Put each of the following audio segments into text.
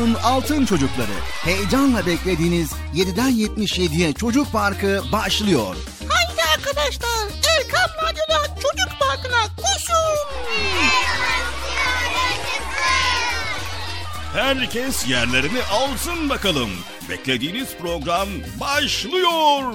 Radyo'nun Altın Çocukları. Heyecanla beklediğiniz 7'den 77'ye Çocuk Parkı başlıyor. Haydi arkadaşlar Erkam Radyo'da Çocuk Parkı'na koşun. Herkes yerlerini alsın bakalım. Beklediğiniz program başlıyor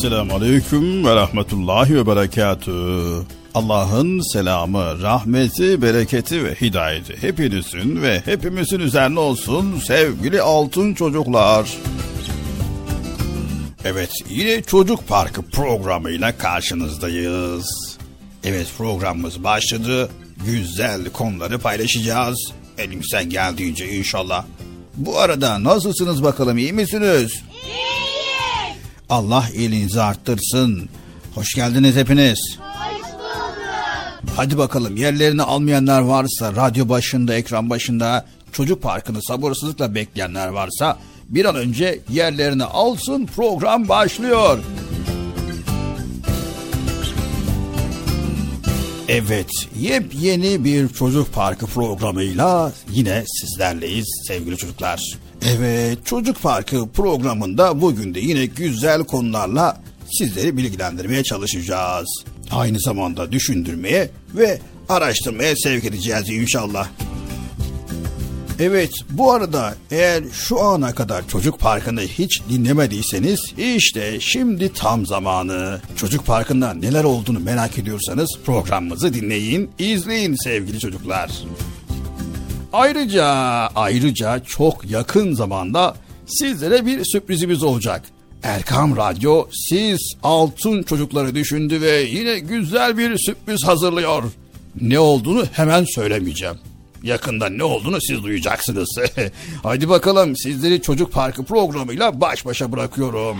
Esselamu Aleyküm ve Rahmetullahi ve Berekatü. Allah'ın selamı, rahmeti, bereketi ve hidayeti hepinizin ve hepimizin üzerine olsun sevgili altın çocuklar. Evet yine Çocuk Parkı programıyla karşınızdayız. Evet programımız başladı. Güzel konuları paylaşacağız. Elimizden geldiğince inşallah. Bu arada nasılsınız bakalım iyi misiniz? Allah iyiliğinizi arttırsın. Hoş geldiniz hepiniz. Hoş. Hadi bakalım yerlerini almayanlar varsa radyo başında ekran başında çocuk parkını sabırsızlıkla bekleyenler varsa bir an önce yerlerini alsın program başlıyor. Evet, yepyeni bir çocuk parkı programıyla yine sizlerleyiz sevgili çocuklar. Evet Çocuk Parkı programında bugün de yine güzel konularla sizleri bilgilendirmeye çalışacağız. Aynı zamanda düşündürmeye ve araştırmaya sevk edeceğiz inşallah. Evet bu arada eğer şu ana kadar Çocuk Parkı'nı hiç dinlemediyseniz işte şimdi tam zamanı. Çocuk Parkı'nda neler olduğunu merak ediyorsanız programımızı dinleyin, izleyin sevgili çocuklar. Ayrıca ayrıca çok yakın zamanda sizlere bir sürprizimiz olacak. Erkam Radyo siz altın çocukları düşündü ve yine güzel bir sürpriz hazırlıyor. Ne olduğunu hemen söylemeyeceğim. Yakında ne olduğunu siz duyacaksınız. Hadi bakalım sizleri Çocuk Parkı programıyla baş başa bırakıyorum.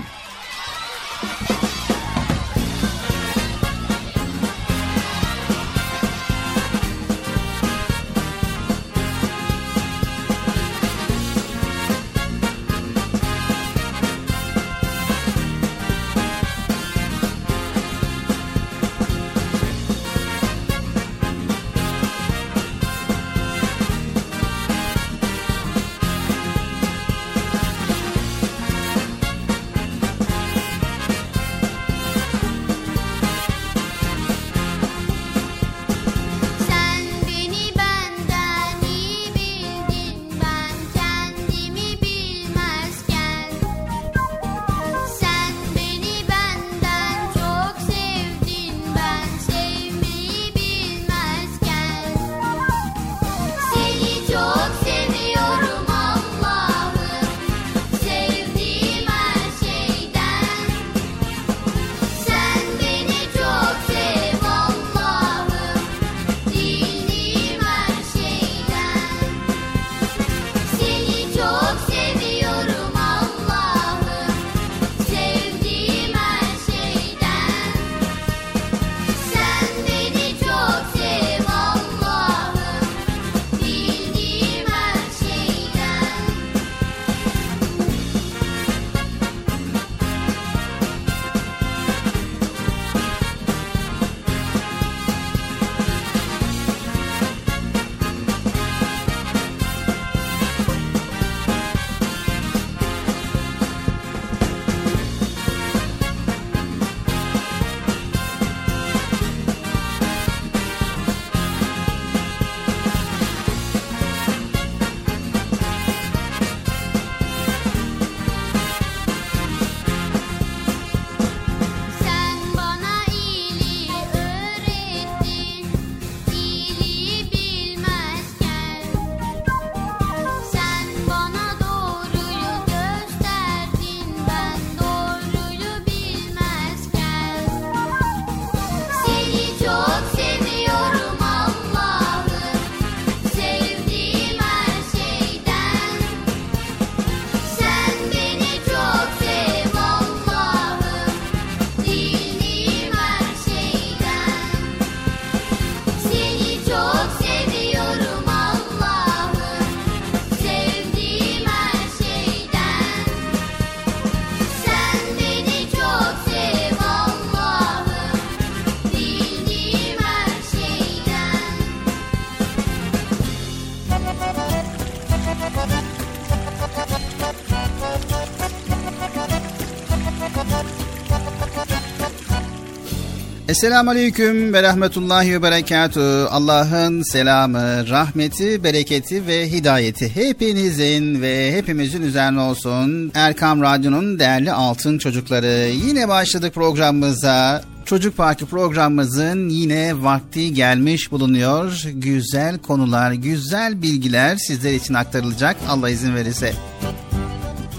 Esselamu Aleyküm ve Rahmetullahi ve Berekatuhu. Allah'ın selamı, rahmeti, bereketi ve hidayeti hepinizin ve hepimizin üzerine olsun. Erkam Radyo'nun değerli altın çocukları. Yine başladık programımıza. Çocuk Parkı programımızın yine vakti gelmiş bulunuyor. Güzel konular, güzel bilgiler sizler için aktarılacak Allah izin verirse.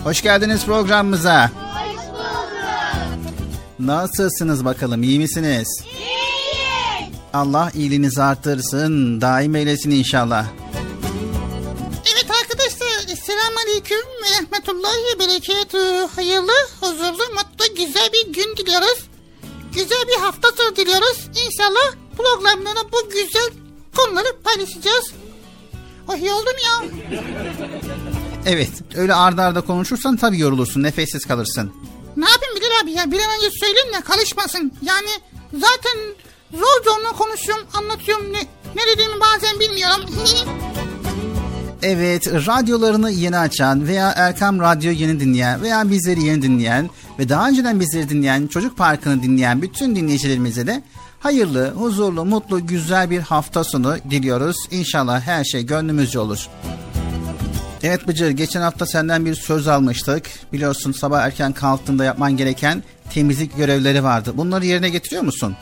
Hoş geldiniz programımıza. Nasılsınız bakalım iyi misiniz? İyiyiz. Allah iyiliğinizi arttırsın daim eylesin inşallah. Evet arkadaşlar Esselamu Aleyküm ve Rahmetullahi Berekatuhu. Hayırlı, huzurlu, mutlu, güzel bir gün diliyoruz. Güzel bir hafta sonu diliyoruz. İnşallah programlarda bu güzel konuları paylaşacağız. Oh iyi oldum ya. Evet öyle ardarda arda konuşursan tabii yorulursun nefessiz kalırsın. Abi ya bir an önce söyleyeyim de karışmasın. Yani zaten zor zorla konuşuyorum anlatıyorum ne, ne dediğimi bazen bilmiyorum. Evet, radyolarını yeni açan veya Erkam Radyo yeni dinleyen veya bizleri yeni dinleyen ve daha önceden bizleri dinleyen, Çocuk Parkı'nı dinleyen bütün dinleyicilerimize de hayırlı, huzurlu, mutlu, güzel bir hafta sonu diliyoruz. İnşallah her şey gönlümüzce olur. Evet Bıcır, geçen hafta senden bir söz almıştık. Biliyorsun sabah erken kalktığında yapman gereken temizlik görevleri vardı. Bunları yerine getiriyor musun?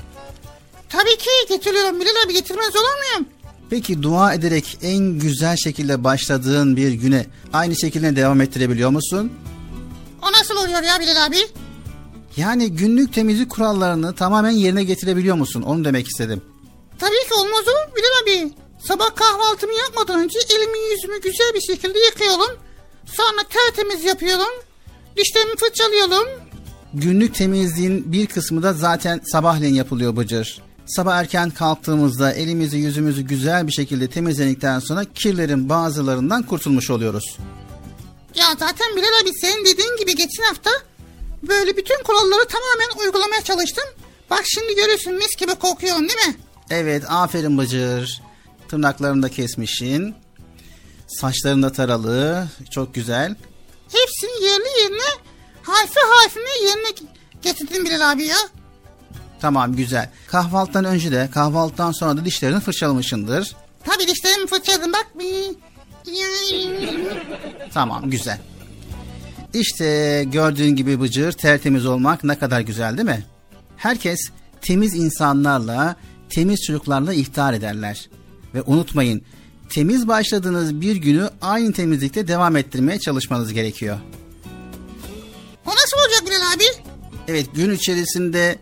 Tabii ki getiriyorum Bilal abi getirmez olur muyum? Peki dua ederek en güzel şekilde başladığın bir güne aynı şekilde devam ettirebiliyor musun? O nasıl oluyor ya Bilal abi? Yani günlük temizlik kurallarını tamamen yerine getirebiliyor musun? Onu demek istedim. Tabii ki olmaz olur Bilal abi. Sabah kahvaltımı yapmadan önce elimi yüzümü güzel bir şekilde yıkıyorum. Sonra tertemiz yapıyorum. Dişlerimi fırçalıyorum. Günlük temizliğin bir kısmı da zaten sabahleyin yapılıyor Bıcır. Sabah erken kalktığımızda elimizi yüzümüzü güzel bir şekilde temizledikten sonra kirlerin bazılarından kurtulmuş oluyoruz. Ya zaten Bilal abi senin dediğin gibi geçen hafta böyle bütün kuralları tamamen uygulamaya çalıştım. Bak şimdi görüyorsun mis gibi kokuyorsun değil mi? Evet aferin Bıcır. Tırnaklarını da kesmişsin. Saçların da taralı. Çok güzel. Hepsini yerli yerine harfi harfine yerine getirdim Bilal abi ya. Tamam güzel. Kahvaltıdan önce de kahvaltıdan sonra da dişlerini fırçalamışsındır. Tabii dişlerimi fırçaladım bak. Tamam güzel. İşte gördüğün gibi Bıcır tertemiz olmak ne kadar güzel değil mi? Herkes temiz insanlarla, temiz çocuklarla iftihar ederler. Ve unutmayın temiz başladığınız bir günü aynı temizlikte devam ettirmeye çalışmanız gerekiyor. O nasıl olacak Bilal abi? Evet gün içerisinde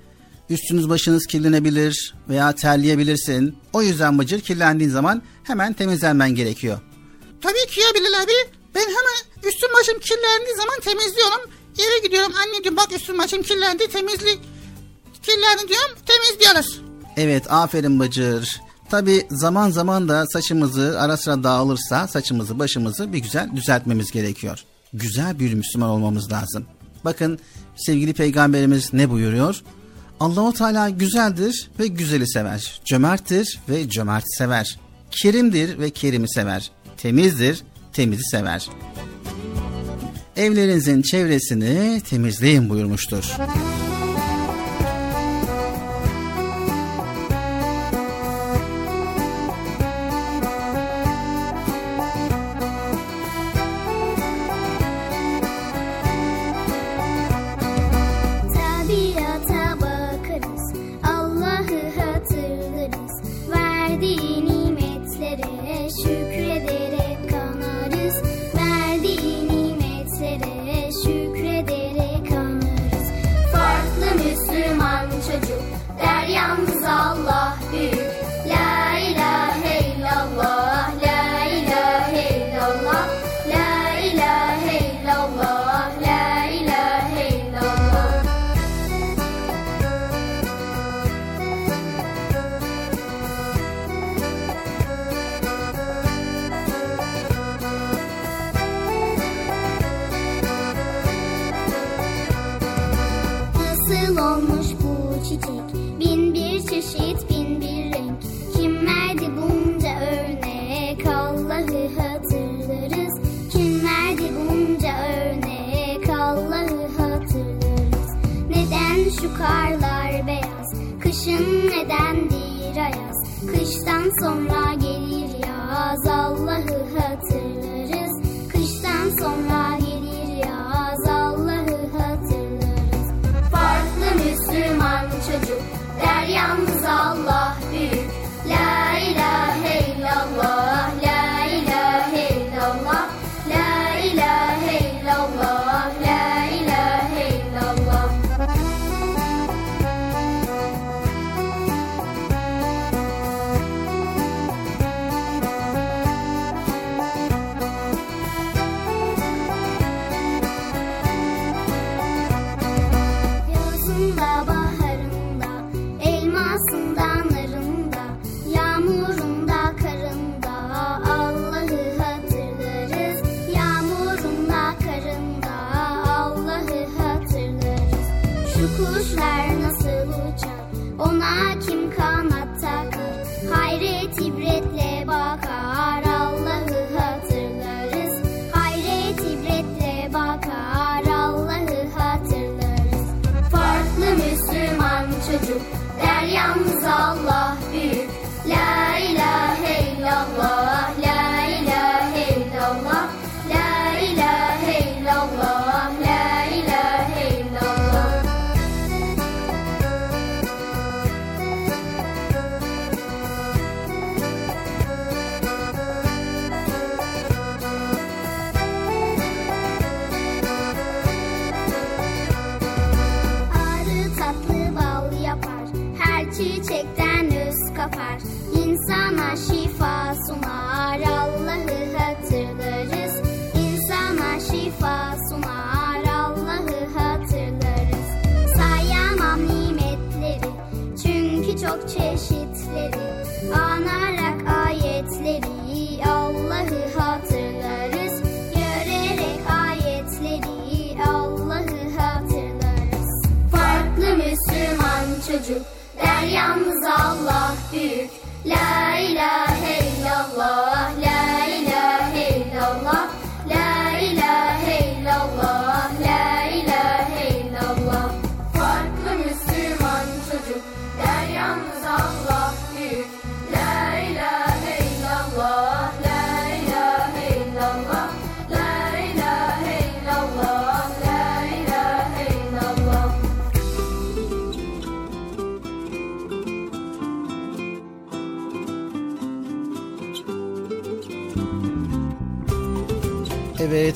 üstünüz başınız kirlenebilir veya terleyebilirsin. O yüzden Bıcır kirlendiğin zaman hemen temizlenmen gerekiyor. Tabii ki ya Bilal abi. Ben hemen üstüm başım kirlendiği zaman temizliyorum. Eve gidiyorum anneciğim bak üstüm başım kirlendi temizlik kirlendi diyorum temizliyoruz. Evet aferin Bıcır. Tabi zaman zaman da saçımızı ara sıra dağılırsa saçımızı başımızı bir güzel düzeltmemiz gerekiyor. Güzel bir Müslüman olmamız lazım. Bakın sevgili peygamberimiz ne buyuruyor? Allahu Teala güzeldir ve güzeli sever. Cömerttir ve cömert sever. Kerimdir ve kerimi sever. Temizdir, temizi sever. Evlerinizin çevresini temizleyin buyurmuştur. Çiçekten öz kapar. İnsana şifa sunar Allah'ı hatırlarız. İnsana şifa sunar Allah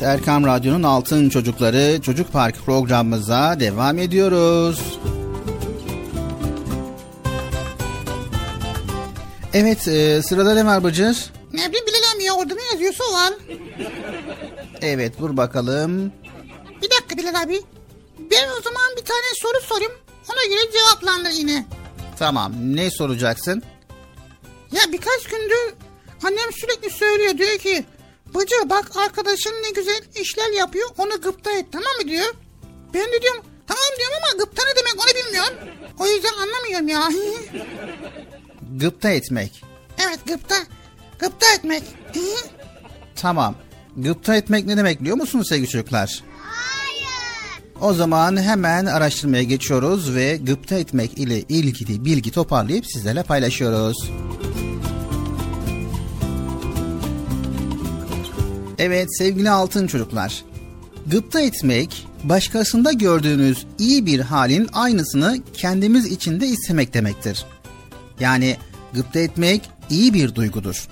Evet Erkam Radyo'nun Altın Çocukları Çocuk Park programımıza devam ediyoruz. Evet e, sırada ne var Bıcır? Ne bileyim ya orada ne yazıyorsa o. Evet dur bakalım. Bir dakika Bilal abi. Ben o zaman bir tane soru sorayım. Ona göre cevaplandır yine. Tamam ne soracaksın? Ya birkaç gündür annem sürekli söylüyor diyor ki Bıcı bak arkadaşın ne güzel işler yapıyor onu gıpta et tamam mı diyor. Ben de diyorum tamam diyorum ama gıpta ne demek onu bilmiyorum. O yüzden anlamıyorum ya. Gıpta etmek. evet gıpta. Gıpta etmek. Tamam. Gıpta etmek ne demek biliyor musunuz sevgili çocuklar? Hayır. O zaman hemen araştırmaya geçiyoruz ve gıpta etmek ile ilgili bilgi toparlayıp sizlerle paylaşıyoruz. Evet sevgili altın çocuklar. Gıpta etmek, başkasında gördüğünüz iyi bir halin aynısını kendimiz içinde istemek demektir. Yani gıpta etmek iyi bir duygudur.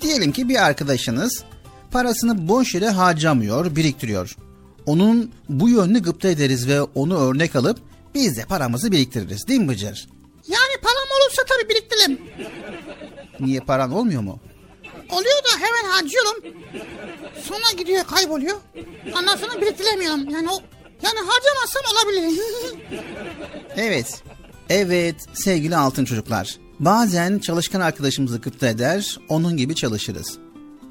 Diyelim ki bir arkadaşınız parasını boş yere harcamıyor, biriktiriyor. Onun bu yönünü gıpta ederiz ve onu örnek alıp biz de paramızı biriktiririz değil mi Bıcır? Yani param olursa tabii biriktiririm. Niye paran olmuyor mu? Oluyor da hemen harcıyorum. Sonra gidiyor kayboluyor. Ondan sonra biriktiremiyorum. Yani o yani harcamazsam olabilir. Evet. Evet sevgili altın çocuklar. Bazen çalışkan arkadaşımızı gıpta eder, onun gibi çalışırız.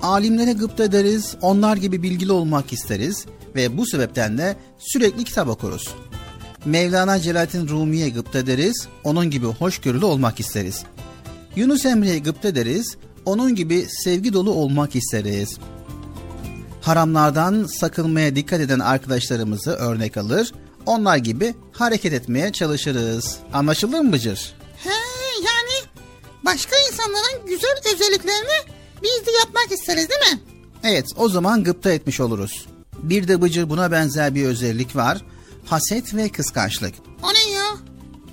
Alimlere gıpta ederiz, onlar gibi bilgili olmak isteriz ve bu sebepten de sürekli kitap okuruz. Mevlana Celaleddin Rumi'ye gıpta ederiz, onun gibi hoşgörülü olmak isteriz. Yunus Emre'ye gıpta ederiz, onun gibi sevgi dolu olmak isteriz. Haramlardan sakınmaya dikkat eden arkadaşlarımızı örnek alır, onlar gibi hareket etmeye çalışırız. Anlaşılır mı Bıcır? He yani başka insanların güzel özelliklerini biz de yapmak isteriz değil mi? Evet o zaman gıpta etmiş oluruz. Bir de Bıcır buna benzer bir özellik var. Haset ve kıskançlık. O ne ya?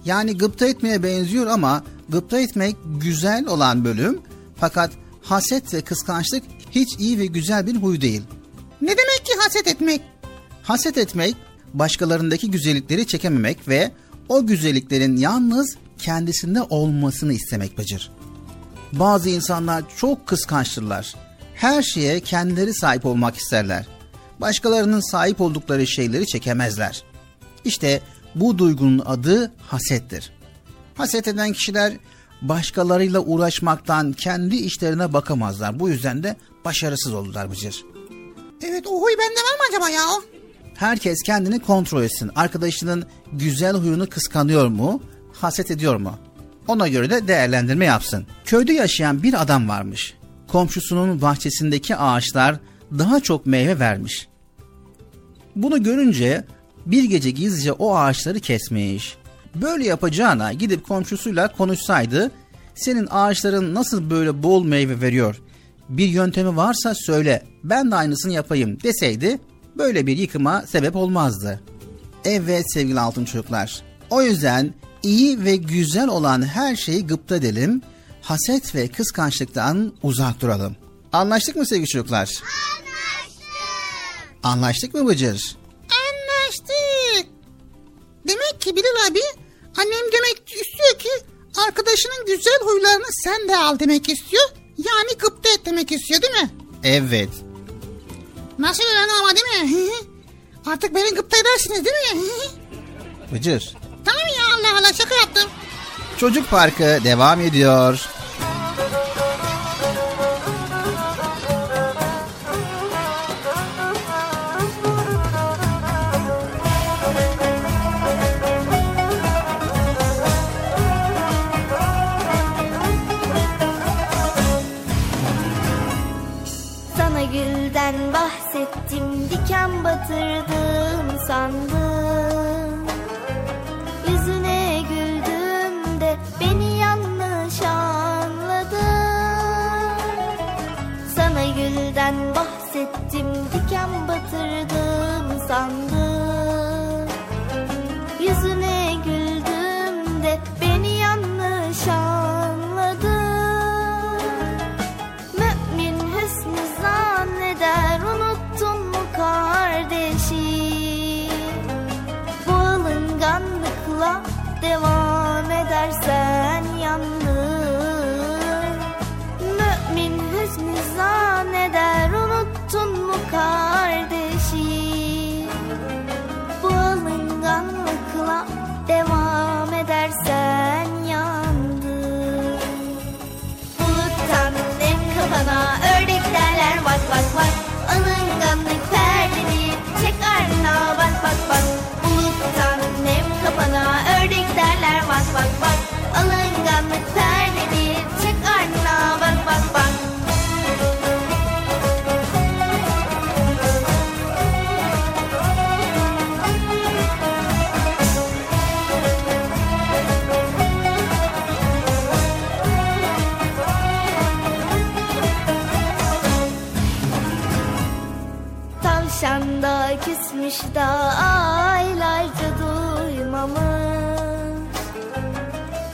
Yani gıpta etmeye benziyor ama gıpta etmek güzel olan bölüm fakat haset ve kıskançlık hiç iyi ve güzel bir huy değil. Ne demek ki haset etmek? Haset etmek başkalarındaki güzellikleri çekememek ve o güzelliklerin yalnız kendisinde olmasını istemek Bıcır. Bazı insanlar çok kıskançtırlar. Her şeye kendileri sahip olmak isterler. Başkalarının sahip oldukları şeyleri çekemezler. İşte bu duygunun adı hasettir. Haset eden kişiler başkalarıyla uğraşmaktan kendi işlerine bakamazlar. Bu yüzden de başarısız olurlar Bıcır. Evet o huy bende var mı acaba ya? Herkes kendini kontrol etsin. Arkadaşının güzel huyunu kıskanıyor mu, haset ediyor mu? Ona göre de değerlendirme yapsın. Köyde yaşayan bir adam varmış. Komşusunun bahçesindeki ağaçlar daha çok meyve vermiş. Bunu görünce bir gece gizlice o ağaçları kesmiş. Böyle yapacağına gidip komşusuyla konuşsaydı, senin ağaçların nasıl böyle bol meyve veriyor? Bir yöntemi varsa söyle, ben de aynısını yapayım deseydi, böyle bir yıkıma sebep olmazdı. Evet sevgili altın çocuklar. O yüzden iyi ve güzel olan her şeyi gıpta edelim, haset ve kıskançlıktan uzak duralım. Anlaştık mı sevgili çocuklar? Anlaştık. Anlaştık mı Bıcır? Anlaştık. Demek ki Bilal abi annem demek istiyor ki arkadaşının güzel huylarını sen de al demek istiyor. Yani gıpta et demek istiyor değil mi? Evet. Nasıl öğrendim ama değil mi? Artık beni gıpta edersiniz değil mi? Bıcır. Tamam ya Allah Allah şaka yaptım. Çocuk Parkı devam ediyor. hatırlattırdım sandım Yüzüne güldüm de beni yanlış anladın. Sana gülden bahsettim diken Kışta aylarca duymamış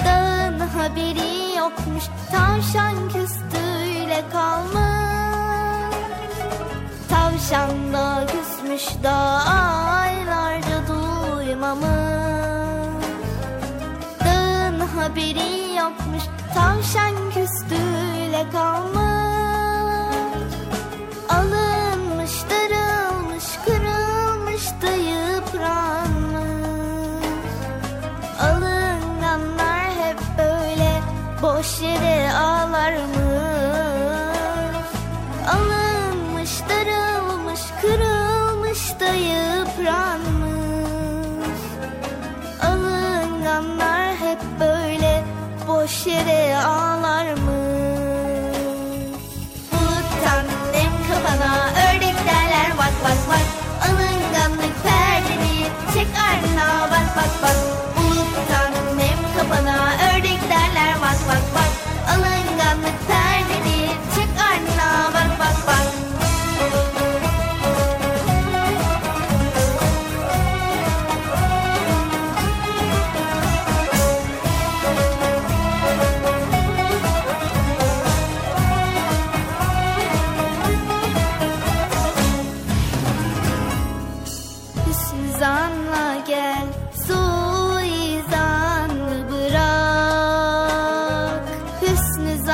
Dağın haberi yokmuş Tavşan küstüyle kalmış. Tavşan da küsmüş da aylarca duymamış Dağın haberi yokmuş Tavşan küstüyle kalmış.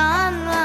on.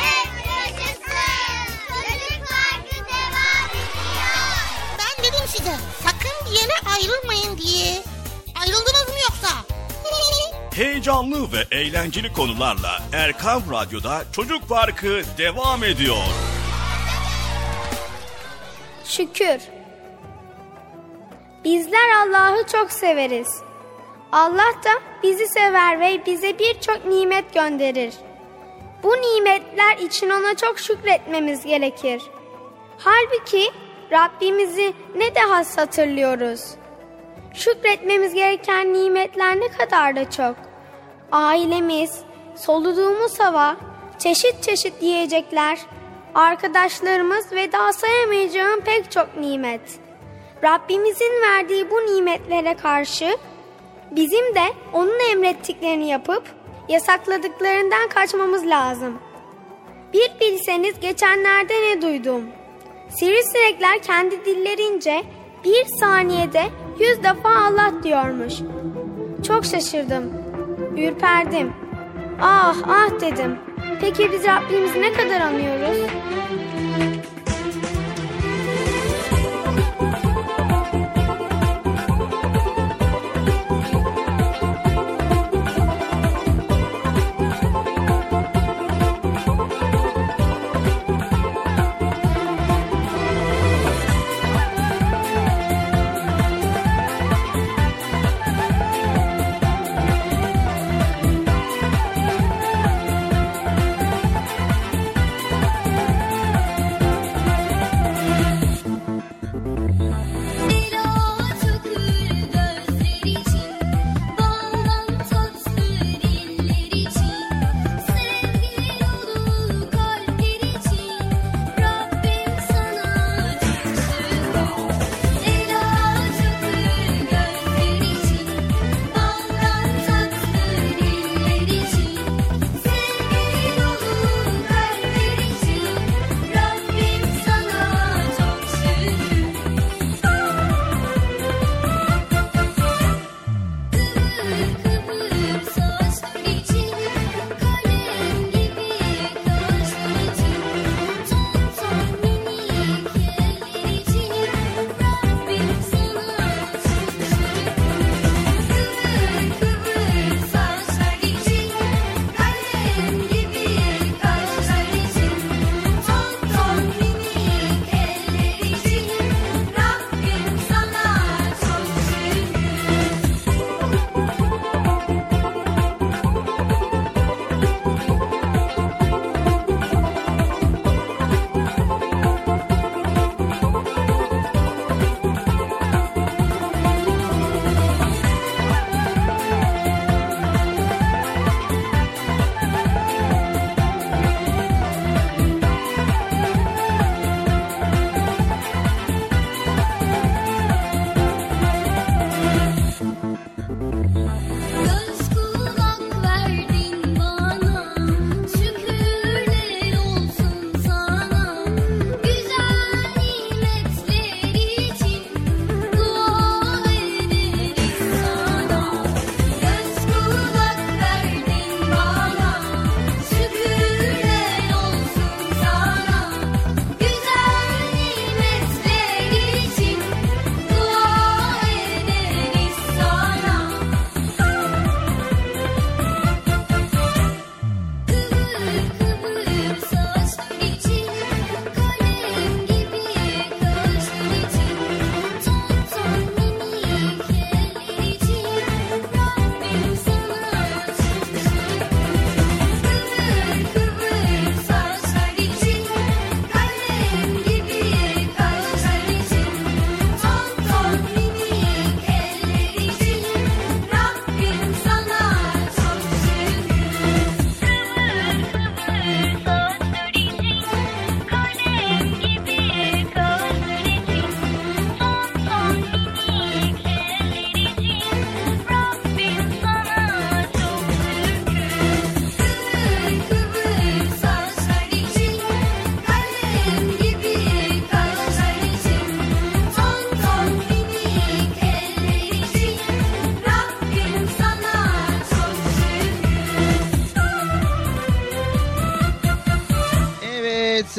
Heyecanlı ve eğlenceli konularla Erkam Radyo'da Çocuk Parkı devam ediyor. Şükür. Bizler Allah'ı çok severiz. Allah da bizi sever ve bize birçok nimet gönderir. Bu nimetler için ona çok şükretmemiz gerekir. Halbuki Rabbimizi ne de has hatırlıyoruz. Şükretmemiz gereken nimetler ne kadar da çok. Ailemiz, soluduğumuz hava, çeşit çeşit yiyecekler, arkadaşlarımız ve daha sayamayacağım pek çok nimet. Rabbimizin verdiği bu nimetlere karşı bizim de onun emrettiklerini yapıp yasakladıklarından kaçmamız lazım. Bir bilseniz geçenlerde ne duydum. Sivrisinekler kendi dillerince bir saniyede yüz defa Allah diyormuş. Çok şaşırdım. Ürperdim. Ah ah dedim. Peki biz Rabbimizi ne kadar anıyoruz?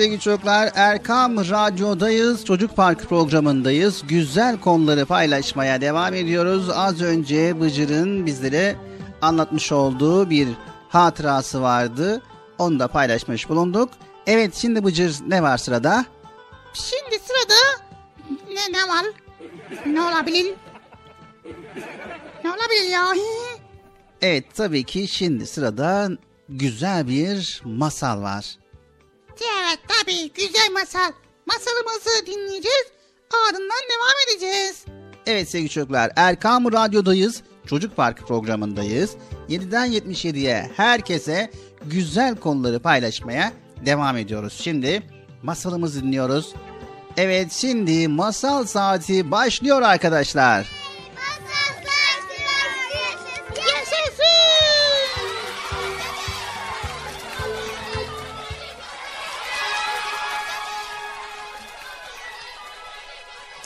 Sevgili çocuklar Erkam Radyo'dayız. Çocuk Park programındayız. Güzel konuları paylaşmaya devam ediyoruz. Az önce Bıcır'ın bizlere anlatmış olduğu bir hatırası vardı. Onu da paylaşmış bulunduk. Evet şimdi Bıcır ne var sırada? Şimdi sırada ne, ne var? Ne olabilir? Ne olabilir ya? Evet tabii ki şimdi sırada güzel bir masal var. Evet tabii güzel masal. Masalımızı dinleyeceğiz. Ardından devam edeceğiz. Evet sevgili çocuklar Erkam Radyo'dayız. Çocuk Park programındayız. 7'den 77'ye herkese güzel konuları paylaşmaya devam ediyoruz. Şimdi masalımızı dinliyoruz. Evet şimdi masal saati başlıyor arkadaşlar.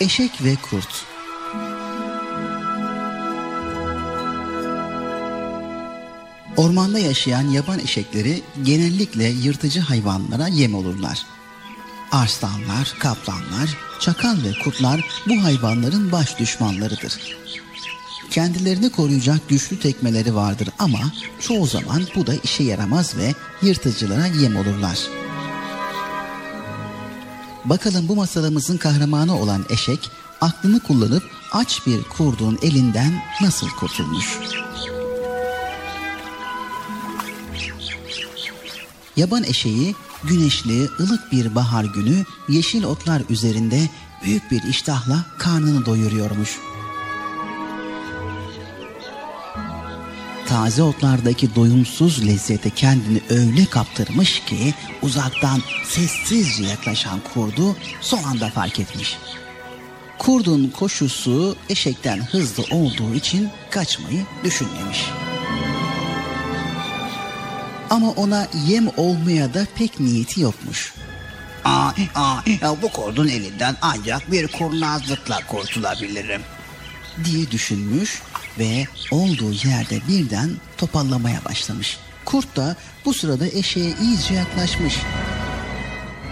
Eşek ve Kurt Ormanda yaşayan yaban eşekleri genellikle yırtıcı hayvanlara yem olurlar. Arslanlar, kaplanlar, çakal ve kurtlar bu hayvanların baş düşmanlarıdır. Kendilerini koruyacak güçlü tekmeleri vardır ama çoğu zaman bu da işe yaramaz ve yırtıcılara yem olurlar. Bakalım bu masalımızın kahramanı olan eşek aklını kullanıp aç bir kurdun elinden nasıl kurtulmuş? Yaban eşeği güneşli, ılık bir bahar günü yeşil otlar üzerinde büyük bir iştahla karnını doyuruyormuş. Taze otlardaki doyumsuz lezzete kendini öyle kaptırmış ki uzaktan sessizce yaklaşan kurdu son anda fark etmiş. Kurdun koşusu eşekten hızlı olduğu için kaçmayı düşünmemiş. Ama ona yem olmaya da pek niyeti yokmuş. Aa, aa, ya bu kurdun elinden ancak bir kurnazlıkla kurtulabilirim. diye düşünmüş ve olduğu yerde birden topallamaya başlamış. Kurt da bu sırada eşeğe iyice yaklaşmış.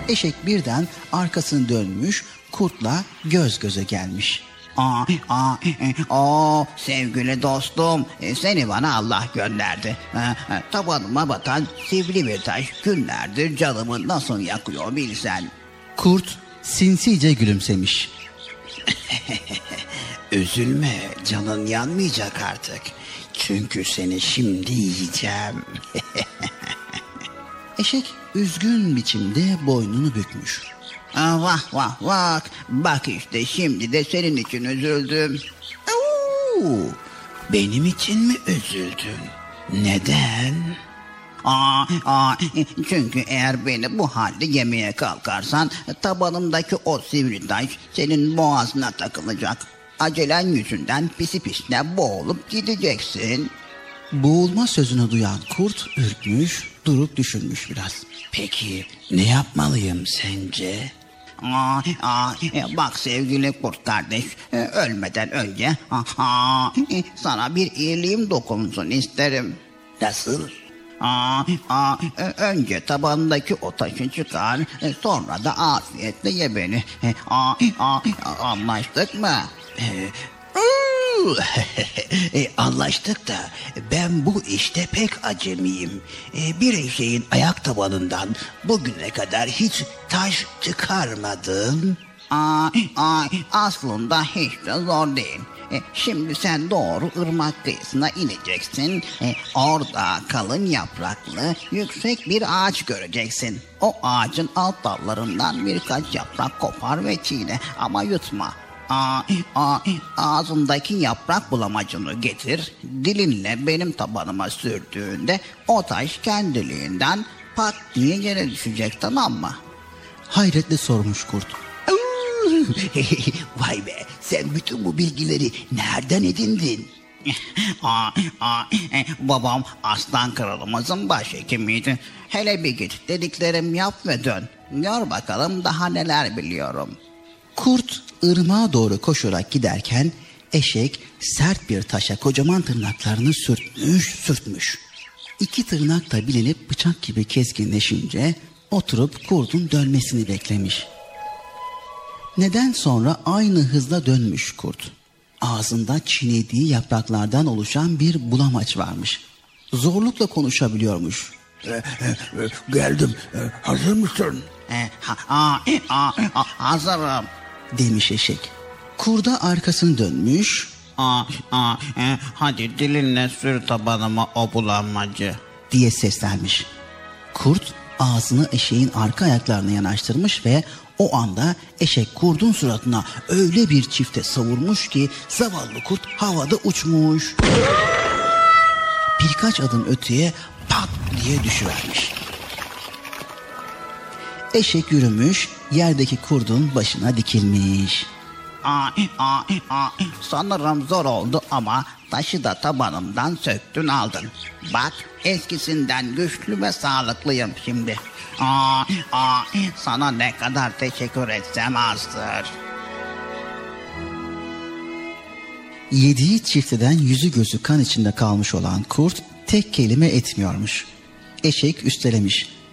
Eşek birden arkasını dönmüş, kurtla göz göze gelmiş. Aa, aa, e, o sevgili dostum, e, seni bana Allah gönderdi. Ha, ha, Tabanıma batan sivri bir taş günlerdir canımı nasıl yakıyor bilsen. Kurt sinsice gülümsemiş. Üzülme, canın yanmayacak artık. Çünkü seni şimdi yiyeceğim. Eşek üzgün biçimde boynunu bükmüş. Aa, vah vah vah, bak işte şimdi de senin için üzüldüm. Oo, benim için mi üzüldün? Neden? Aa, aa, çünkü eğer beni bu halde yemeye kalkarsan tabanımdaki o sivri taş senin boğazına takılacak. Acelen yüzünden pisi pisine boğulup gideceksin. Boğulma sözünü duyan kurt ürkmüş, durup düşünmüş biraz. Peki ne yapmalıyım sence? Aa, aa, e, bak sevgili kurt kardeş, e, ölmeden önce aa, e, sana bir iyiliğim dokunsun isterim. Nasıl? Aa, aa, önce tabandaki o taşı çıkar, sonra da afiyetle ye beni. Aa, aa, anlaştık mı? E, uuu, e, anlaştık da ben bu işte pek acemiyim. E, bir eşeğin ayak tabanından bugüne kadar hiç taş çıkarmadım. Aa, aa, aslında hiç de zor değil. E, şimdi sen doğru ırmak kıyısına ineceksin. E, orada kalın yapraklı yüksek bir ağaç göreceksin. O ağacın alt dallarından birkaç yaprak kopar ve çiğne ama yutma. Aa, aa, ağzındaki yaprak bulamacını getir, dilinle benim tabanıma sürdüğünde o taş kendiliğinden pat diye yere düşecek tamam mı? Hayretle sormuş kurt. Vay be sen bütün bu bilgileri nereden edindin? aa, aa, e, babam aslan kralımızın başhekimiydi. Hele bir git dediklerim yap ve dön. Gör bakalım daha neler biliyorum. Kurt ırmağa doğru koşarak giderken eşek sert bir taşa kocaman tırnaklarını sürtmüş sürtmüş. İki tırnak da bilinip bıçak gibi keskinleşince oturup kurdun dönmesini beklemiş. Neden sonra aynı hızla dönmüş kurt. Ağzında çiğnediği yapraklardan oluşan bir bulamaç varmış. Zorlukla konuşabiliyormuş. Geldim. E, Hazır mısın? E, ha, aa, e, aa, aa, hazırım demiş eşek. Kurda arkasını dönmüş. Aa, aa, e, hadi dilinle sür tabanıma o bulanmacı diye seslenmiş. Kurt ağzını eşeğin arka ayaklarına yanaştırmış ve o anda eşek kurdun suratına öyle bir çifte savurmuş ki zavallı kurt havada uçmuş. Birkaç adım öteye pat diye düşüvermiş. Eşek yürümüş, yerdeki kurdun başına dikilmiş. Aa, aa, aa, sanırım zor oldu ama taşı da tabanımdan söktün aldın. Bak eskisinden güçlü ve sağlıklıyım şimdi. Aa, aa, sana ne kadar teşekkür etsem azdır. Yediği çifteden yüzü gözü kan içinde kalmış olan kurt tek kelime etmiyormuş. Eşek üstelemiş.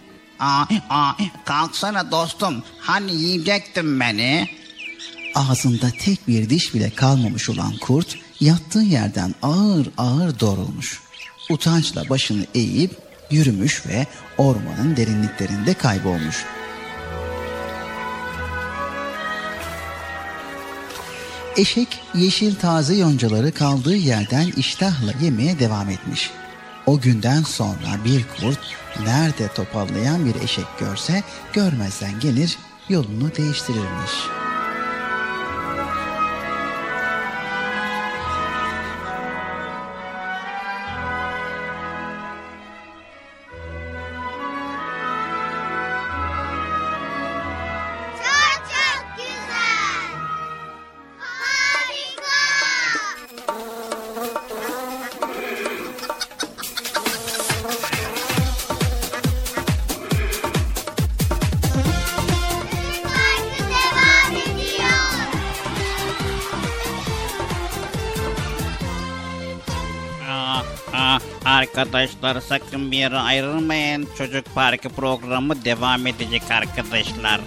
Aa, aa, kalksana dostum. Hani yiyecektin beni? Ağzında tek bir diş bile kalmamış olan kurt yattığı yerden ağır ağır doğrulmuş. Utançla başını eğip yürümüş ve ormanın derinliklerinde kaybolmuş. Eşek yeşil taze yoncaları kaldığı yerden iştahla yemeye devam etmiş. O günden sonra bir kurt nerede topallayan bir eşek görse görmezden gelir yolunu değiştirirmiş. Arkadaşlar sakın bir yere ayrılmayın. Çocuk Parkı programı devam edecek arkadaşlar.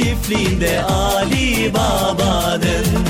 Çiftliğinde Ali Baba'nın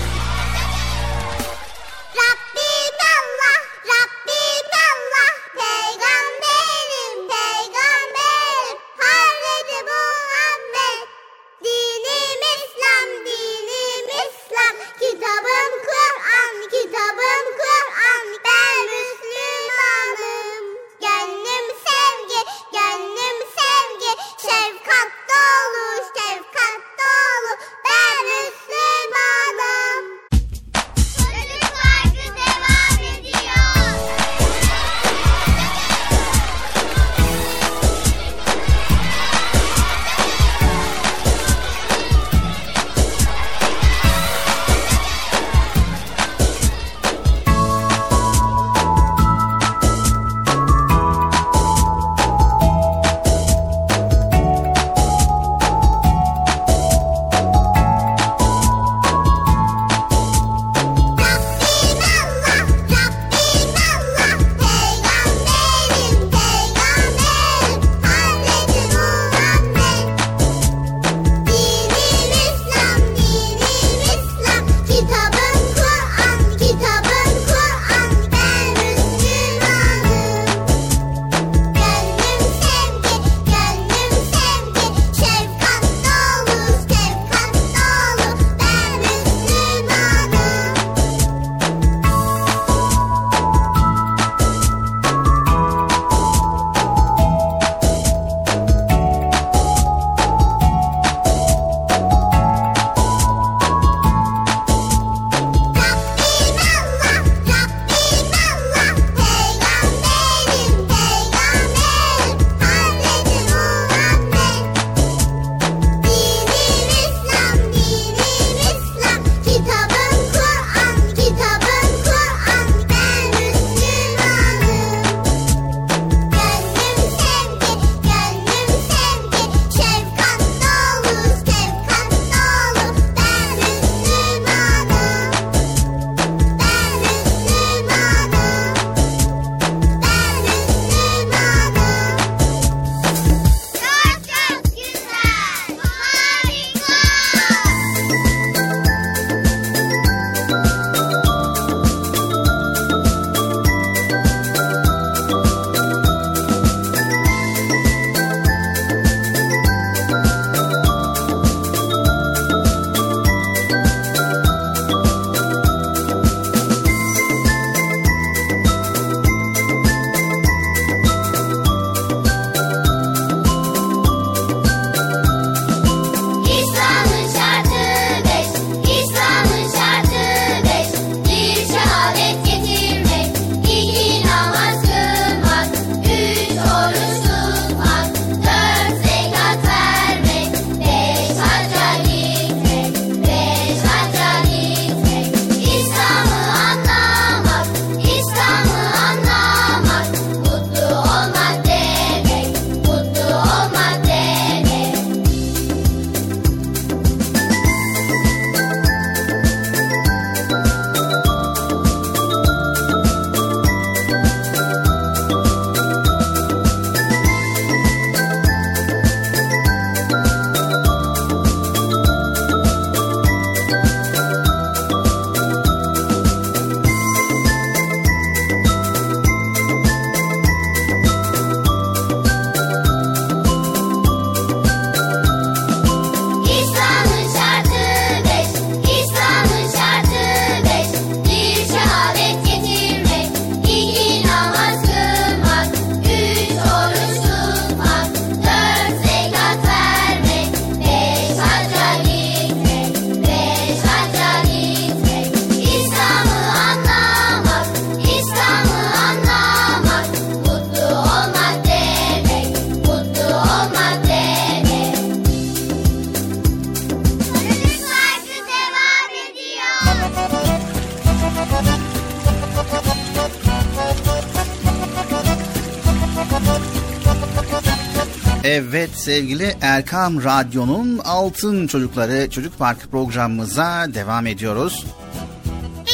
Evet sevgili Erkam Radyo'nun Altın Çocukları Çocuk Parkı programımıza devam ediyoruz.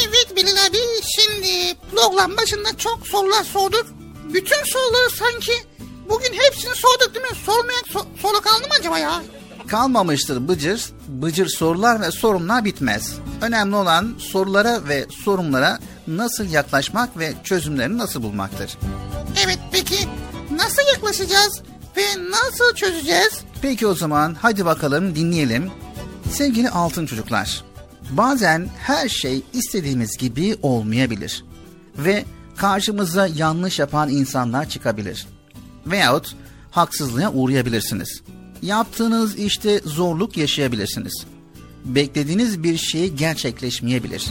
Evet Bilal abi şimdi program başında çok sorular sorduk. Bütün soruları sanki bugün hepsini sorduk değil mi? Sormayan so- soru kaldı mı acaba ya? Kalmamıştır Bıcır. Bıcır sorular ve sorunlar bitmez. Önemli olan sorulara ve sorunlara nasıl yaklaşmak ve çözümlerini nasıl bulmaktır. Evet peki nasıl yaklaşacağız nasıl çözeceğiz? Peki o zaman hadi bakalım dinleyelim. Sevgili altın çocuklar, bazen her şey istediğimiz gibi olmayabilir. Ve karşımıza yanlış yapan insanlar çıkabilir. Veyahut haksızlığa uğrayabilirsiniz. Yaptığınız işte zorluk yaşayabilirsiniz. Beklediğiniz bir şey gerçekleşmeyebilir.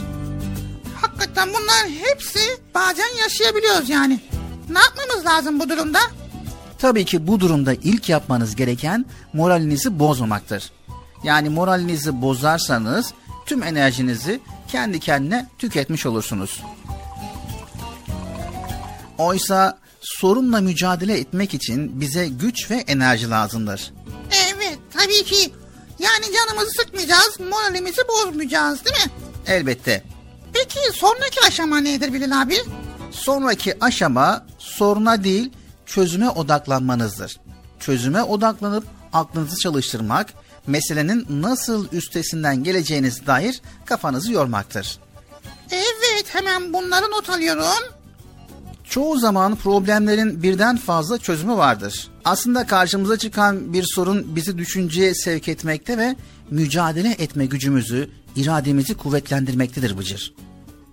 Hakikaten bunlar hepsi bazen yaşayabiliyoruz yani. Ne yapmamız lazım bu durumda? Tabii ki bu durumda ilk yapmanız gereken moralinizi bozmamaktır. Yani moralinizi bozarsanız tüm enerjinizi kendi kendine tüketmiş olursunuz. Oysa sorunla mücadele etmek için bize güç ve enerji lazımdır. Evet tabii ki. Yani canımızı sıkmayacağız, moralimizi bozmayacağız değil mi? Elbette. Peki sonraki aşama nedir Bilal abi? Sonraki aşama soruna değil çözüme odaklanmanızdır. Çözüme odaklanıp aklınızı çalıştırmak, meselenin nasıl üstesinden geleceğiniz dair kafanızı yormaktır. Evet hemen bunları not alıyorum. Çoğu zaman problemlerin birden fazla çözümü vardır. Aslında karşımıza çıkan bir sorun bizi düşünceye sevk etmekte ve mücadele etme gücümüzü, irademizi kuvvetlendirmektedir Bıcır.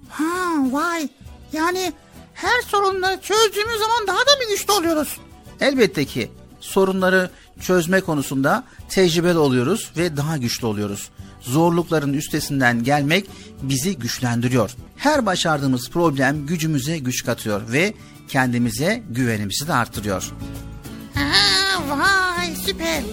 Ha vay yani her sorunları çözdüğümüz zaman daha da bir güçlü oluyoruz. Elbette ki sorunları çözme konusunda tecrübeli oluyoruz ve daha güçlü oluyoruz. Zorlukların üstesinden gelmek bizi güçlendiriyor. Her başardığımız problem gücümüze güç katıyor ve kendimize güvenimizi de arttırıyor. Ha vay süper.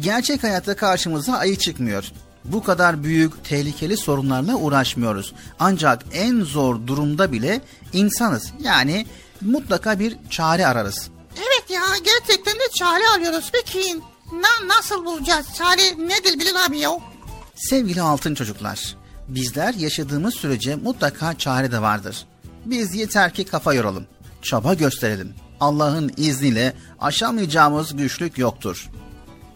Gerçek hayatta karşımıza ayı çıkmıyor. Bu kadar büyük, tehlikeli sorunlarla uğraşmıyoruz. Ancak en zor durumda bile insanız. Yani mutlaka bir çare ararız. Evet ya gerçekten de çare arıyoruz. Peki na nasıl bulacağız? Çare nedir Bilal abi ya? Sevgili altın çocuklar, bizler yaşadığımız sürece mutlaka çare de vardır. Biz yeter ki kafa yoralım, çaba gösterelim. Allah'ın izniyle aşamayacağımız güçlük yoktur.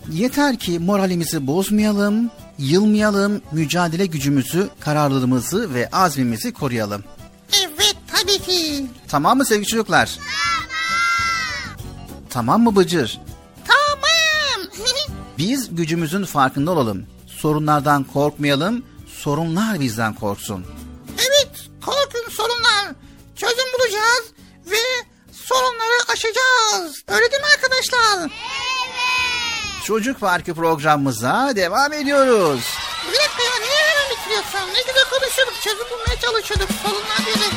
Yeter ki moralimizi bozmayalım, yılmayalım, mücadele gücümüzü, kararlılığımızı ve azmimizi koruyalım. Evet tabii ki. Tamam mı sevgili çocuklar? Tamam mı Bıcır? Tamam. Biz gücümüzün farkında olalım. Sorunlardan korkmayalım, sorunlar bizden korksun. evet korkun sorunlar. Çözüm bulacağız ve sorunları aşacağız. Öyle değil mi arkadaşlar? Çocuk Parkı programımıza devam ediyoruz. Bir dakika ya niye hemen bitiriyorsun? Ne güzel konuşuyorduk. Çözüm bulmaya çalışıyorduk. Sorunlar dedik.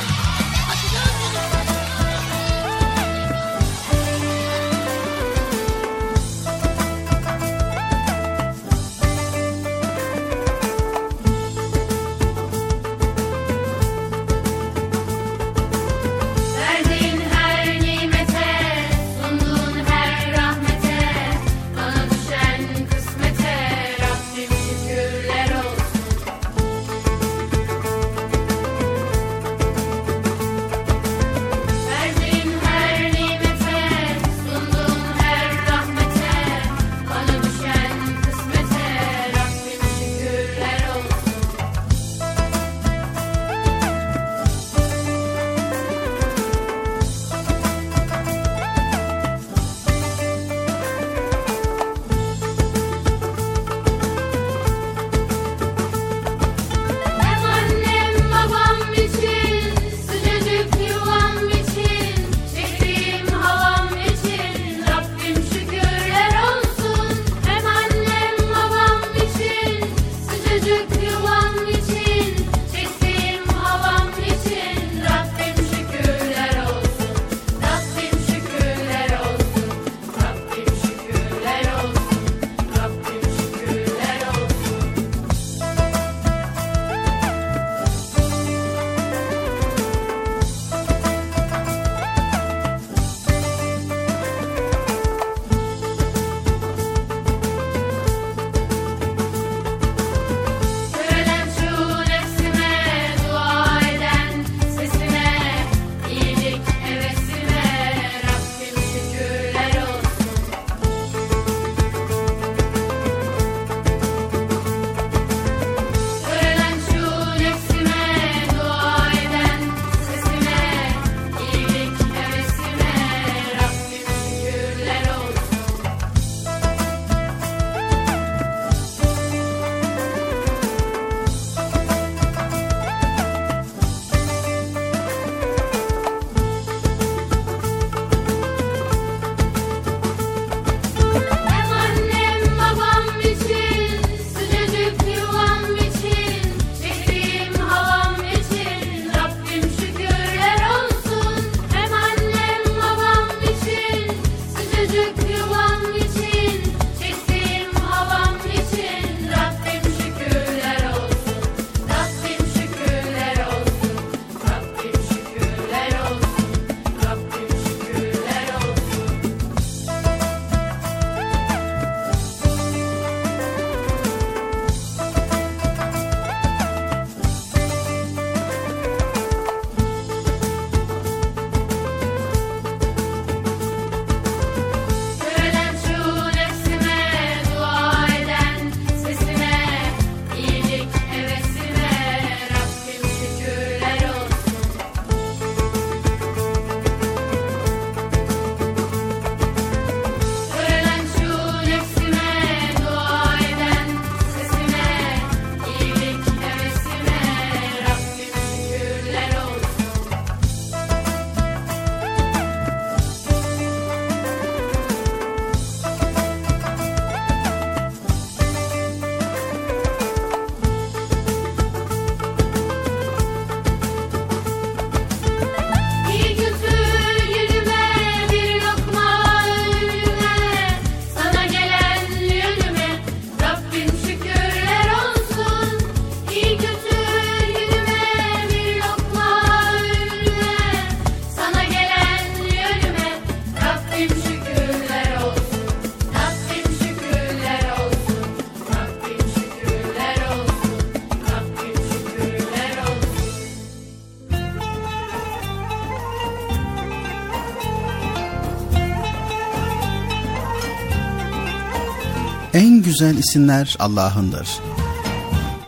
Güzel isimler Allah'ındır.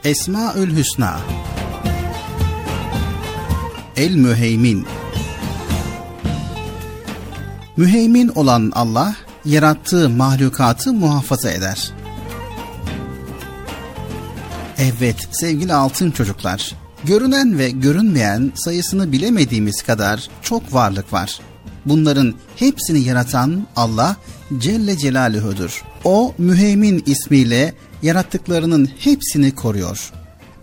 Esmaül Hüsna El Müheymin Müheymin olan Allah, yarattığı mahlukatı muhafaza eder. Evet sevgili altın çocuklar, görünen ve görünmeyen sayısını bilemediğimiz kadar çok varlık var. Bunların hepsini yaratan Allah Celle Celaluhu'dur. O müheymin ismiyle yarattıklarının hepsini koruyor.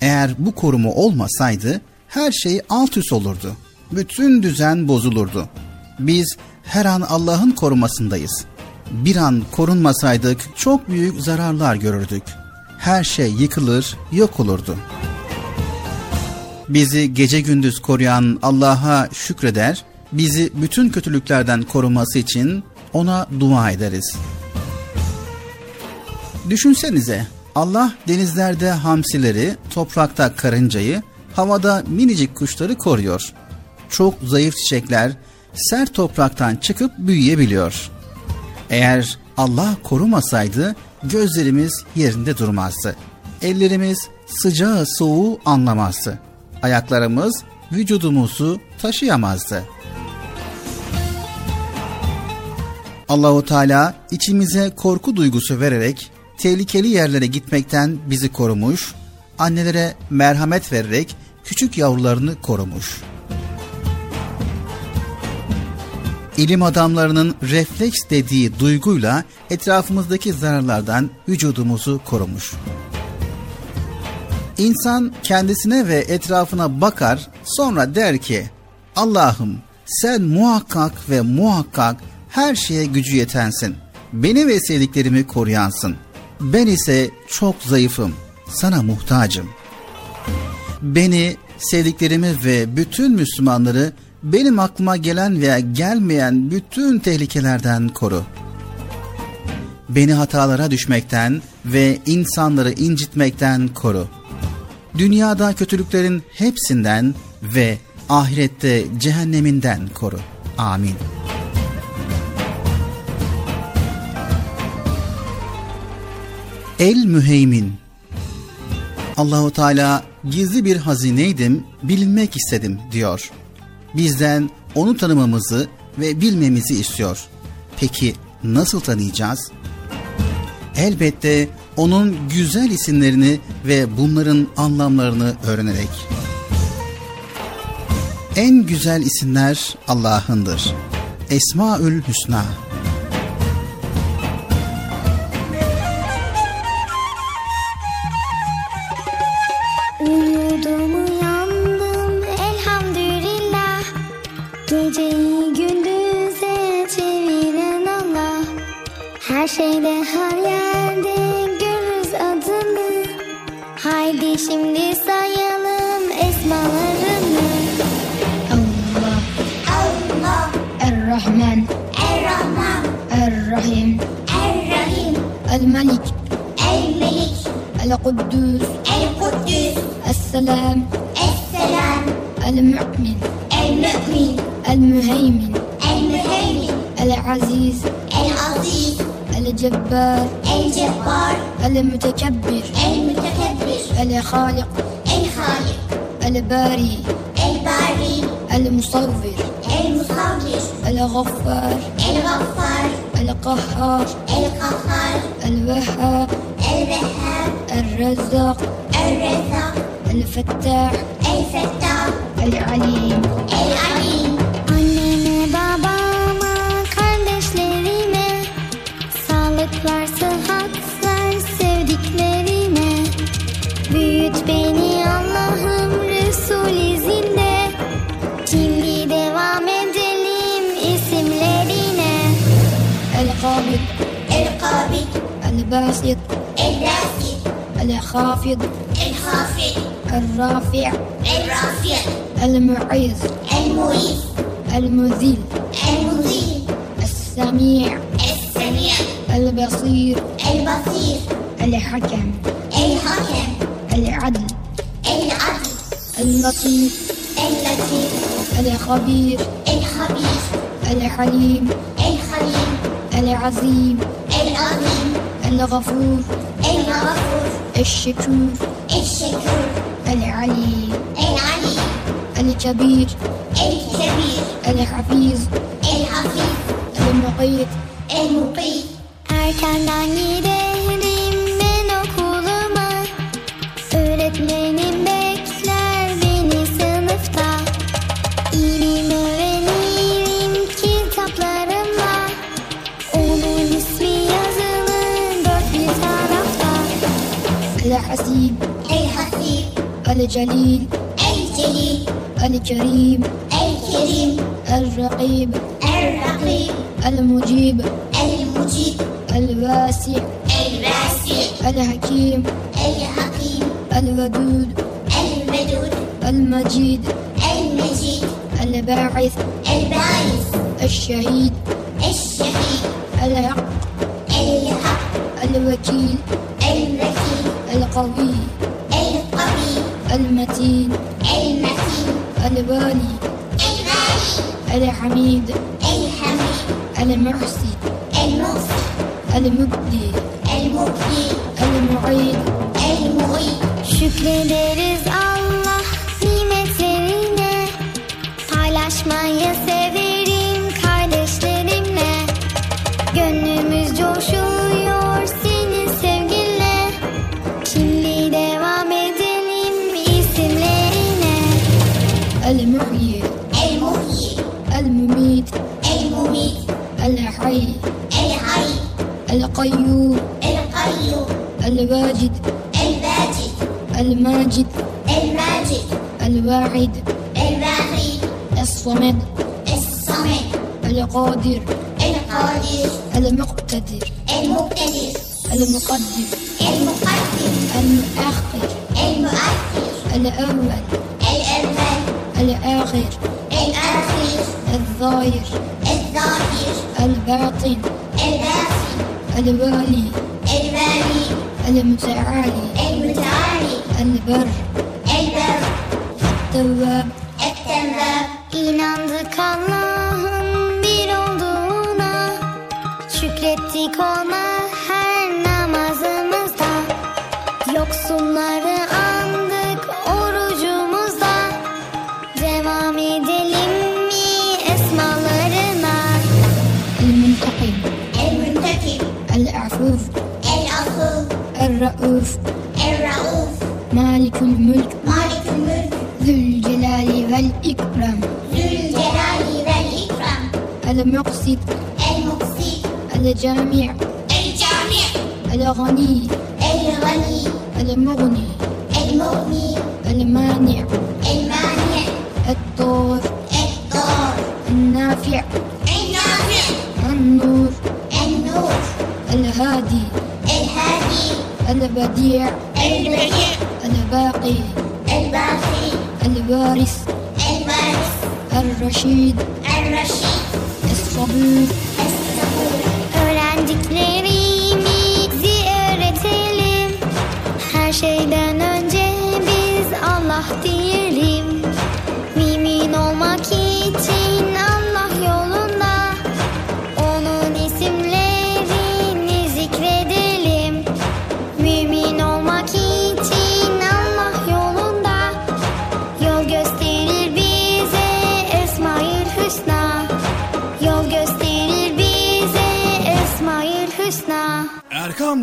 Eğer bu korumu olmasaydı her şey alt üst olurdu. Bütün düzen bozulurdu. Biz her an Allah'ın korumasındayız. Bir an korunmasaydık çok büyük zararlar görürdük. Her şey yıkılır, yok olurdu. Bizi gece gündüz koruyan Allah'a şükreder, bizi bütün kötülüklerden koruması için ona dua ederiz. Düşünsenize Allah denizlerde hamsileri, toprakta karıncayı, havada minicik kuşları koruyor. Çok zayıf çiçekler sert topraktan çıkıp büyüyebiliyor. Eğer Allah korumasaydı gözlerimiz yerinde durmazdı. Ellerimiz sıcağı soğuğu anlamazdı. Ayaklarımız vücudumuzu taşıyamazdı. Allahu Teala içimize korku duygusu vererek tehlikeli yerlere gitmekten bizi korumuş, annelere merhamet vererek küçük yavrularını korumuş. İlim adamlarının refleks dediği duyguyla etrafımızdaki zararlardan vücudumuzu korumuş. İnsan kendisine ve etrafına bakar sonra der ki Allah'ım sen muhakkak ve muhakkak her şeye gücü yetensin. Beni ve sevdiklerimi koruyansın. Ben ise çok zayıfım. Sana muhtacım. Beni, sevdiklerimi ve bütün Müslümanları benim aklıma gelen veya gelmeyen bütün tehlikelerden koru. Beni hatalara düşmekten ve insanları incitmekten koru. Dünyada kötülüklerin hepsinden ve ahirette cehenneminden koru. Amin. El Müheymin Allahu Teala gizli bir hazineydim, bilinmek istedim diyor. Bizden onu tanımamızı ve bilmemizi istiyor. Peki nasıl tanıyacağız? Elbette onun güzel isimlerini ve bunların anlamlarını öğrenerek. En güzel isimler Allah'ındır. Esmaül Hüsna. القدوس. القدوس. السلام. السلام. المؤمن. المؤمن. المهيمن. المهيمن. العزيز. العزيز. الجبار. الجبار. المتكبر. المتكبر. الخالق. الخالق. الباري. الباري. المصور. المصور. الغفار. الغفار. القهار. القهار. الوهاب. الوهاب. El-Razzaq El-Rezzaq El-Fettah El-Fettah El-Alim El-Alim Anneme babama kardeşlerime Sağlık var sıhhat ver sevdiklerime. Büyüt beni Allah'ım Resul izinde. Şimdi devam edelim isimlerine. El-Qabid El-Kabid El-Basit El-Rafi El-Khafid El-Hafi El-Rafi' El-Rafi El-Mu'iz El-Muiz المذل المذل السميع. السميع. البصير. البصير. الحكم. الحكم. العدل. العدل. اللطيف اللطيف الخبير. الخبير. الحليم. الحليم. العظيم. العظيم. الغفور. الشكور الشكور العلي. العلي. الكبير. الكبير. الحفيظ. الحفيظ. المقيت. المقيت. الحسيب الحسيب الجليل الجليل الكريم الكريم الرقيب الرقيب المجيب المجيب الواسع الواسع الحكيم الحكيم الودود الودود المجيد المجيد الباعث الباعث الشهيد. الشهيد. الحق. الحق. الوكيل الوكيل. القوي. القوي. المتين. المتين. الوالي الغالي الحميد. الحميد. المحسن. المحسن. المبدي. المبدي. المعيد. المعيد. Şükrederiz Allah الواجد. الواجد. الماجد. الماجد. الواحد الواحد الصمد. الصمد. القادر. القادر. المقتدر. المقتدر. المقدم. المقدم. المؤخر. المؤخر. الأول. الأول. الآخر. الآخر. الظاهر. الظاهر. الباطن. الباطن. الوالي. المتعالي المتعالي البر البر التواب المقسط المقسط الجامع. الجامع. الغني. الغني. المغني. المغني. المانع. المانع. الضار الضار النافع. النافع. النور. النور. الهادي. الهادي. البديع. البديع. الباقي. الباقي. الوارث. الوارث. الرشيد. food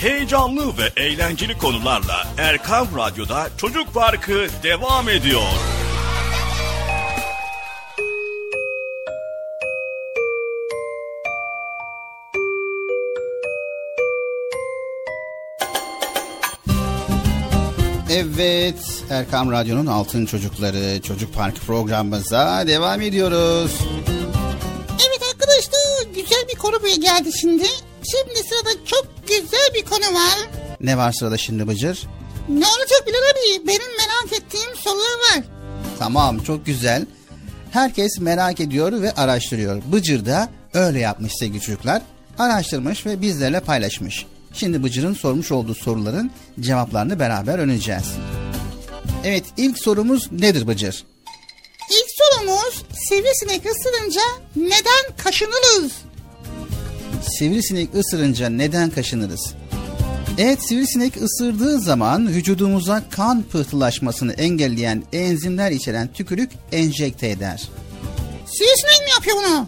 Heyecanlı ve eğlenceli konularla Erkam Radyo'da Çocuk Parkı devam ediyor. Evet, Erkam Radyo'nun Altın Çocukları Çocuk Parkı programımıza devam ediyoruz. Evet arkadaşlar güzel bir konu geldi şimdi. Şimdi sırada çok güzel bir konu var. Ne var sırada şimdi Bıcır? Ne olacak Bilal abi? Benim merak ettiğim sorular var. Tamam, çok güzel. Herkes merak ediyor ve araştırıyor. Bıcır da öyle yapmış sevgili çocuklar. Araştırmış ve bizlerle paylaşmış. Şimdi Bıcır'ın sormuş olduğu soruların cevaplarını beraber öğreneceğiz. Evet, ilk sorumuz nedir Bıcır? İlk sorumuz sivrisinek ısırınca neden kaşınırız? Sivrisinek ısırınca neden kaşınırız? Evet sivrisinek ısırdığı zaman vücudumuza kan pıhtılaşmasını engelleyen enzimler içeren tükürük enjekte eder. Sivrisinek mi yapıyor bunu?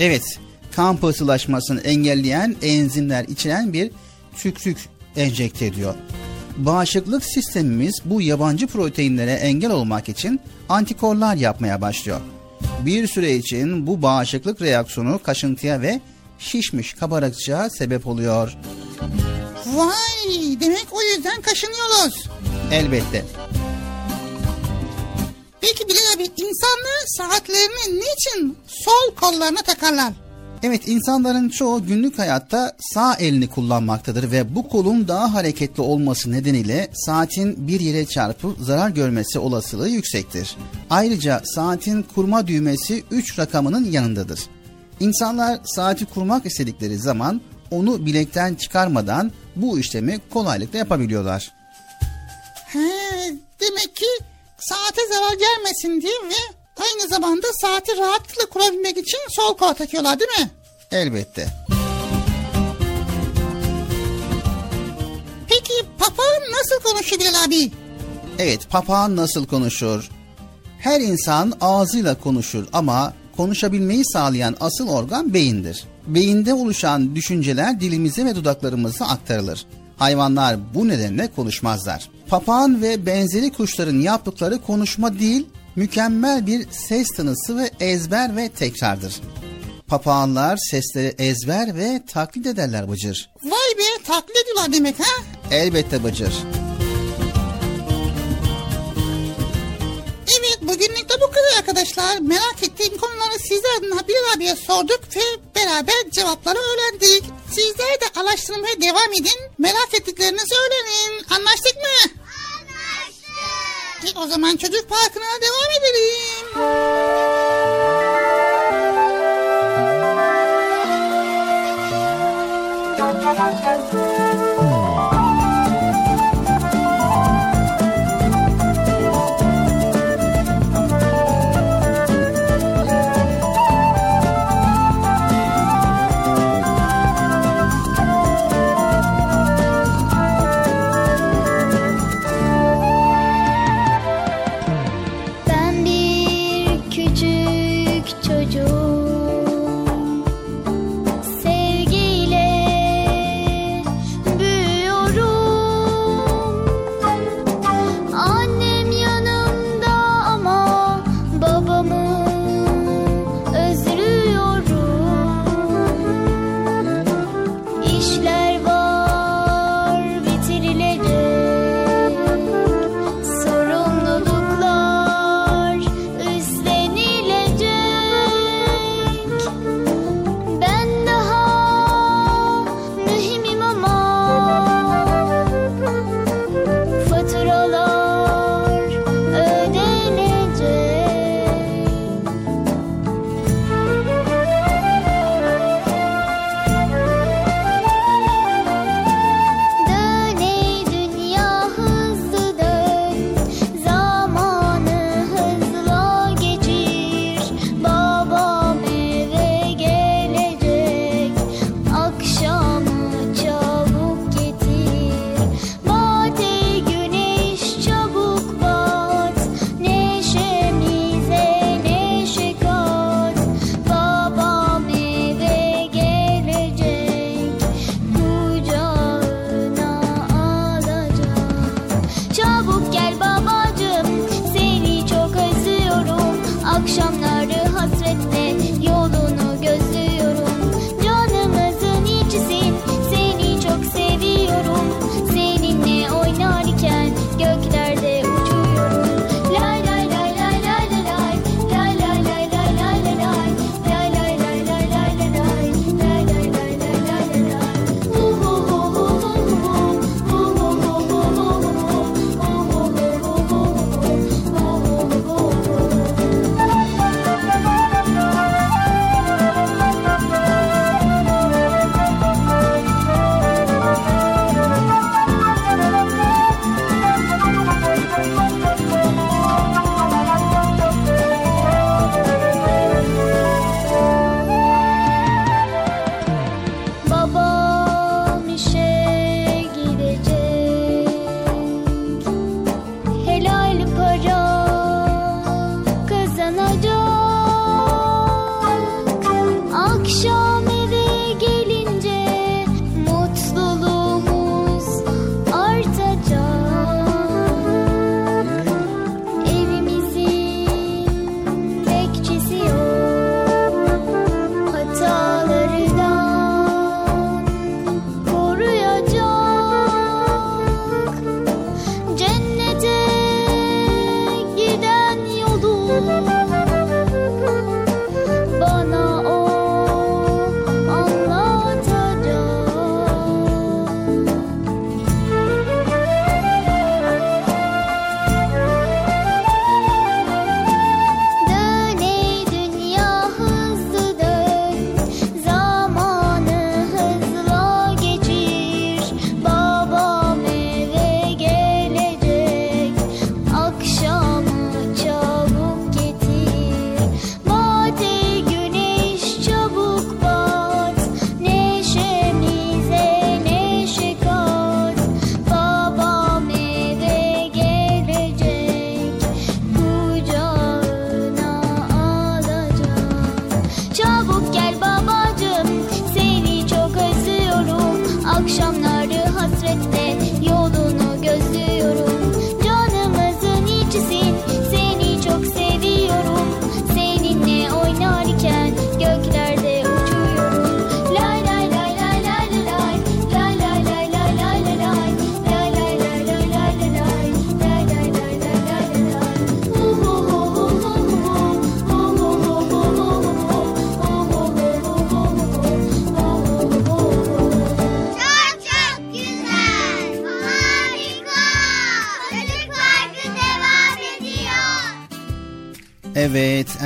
Evet kan pıhtılaşmasını engelleyen enzimler içeren bir tükürük enjekte ediyor. Bağışıklık sistemimiz bu yabancı proteinlere engel olmak için antikorlar yapmaya başlıyor. Bir süre için bu bağışıklık reaksiyonu kaşıntıya ve şişmiş kabarıkçığa sebep oluyor. Vay demek o yüzden kaşınıyoruz. Elbette. Peki Bilal abi insanlar saatlerini niçin sol kollarına takarlar? Evet insanların çoğu günlük hayatta sağ elini kullanmaktadır ve bu kolun daha hareketli olması nedeniyle saatin bir yere çarpıp zarar görmesi olasılığı yüksektir. Ayrıca saatin kurma düğmesi 3 rakamının yanındadır. İnsanlar saati kurmak istedikleri zaman onu bilekten çıkarmadan bu işlemi kolaylıkla yapabiliyorlar. He, demek ki saate zarar gelmesin diye ve aynı zamanda saati rahatlıkla kurabilmek için sol kola takıyorlar değil mi? Elbette. Peki papağan nasıl konuşuyor Bilal abi? Evet, papağan nasıl konuşur? Her insan ağzıyla konuşur ama konuşabilmeyi sağlayan asıl organ beyindir. Beyinde oluşan düşünceler dilimize ve dudaklarımıza aktarılır. Hayvanlar bu nedenle konuşmazlar. Papağan ve benzeri kuşların yaptıkları konuşma değil, mükemmel bir ses tanısı ve ezber ve tekrardır. Papağanlar sesleri ezber ve taklit ederler Bıcır. Vay be taklit ediyorlar demek ha? Elbette Bıcır. Bugünlük de bu kadar arkadaşlar. Merak ettiğim konuları sizlerden Bilal abiye sorduk ve beraber cevapları öğrendik. Sizler de araştırmaya devam edin. Merak ettiklerinizi öğrenin. Anlaştık mı? Anlaştık. E, o zaman çocuk parkına devam edelim. Ben bir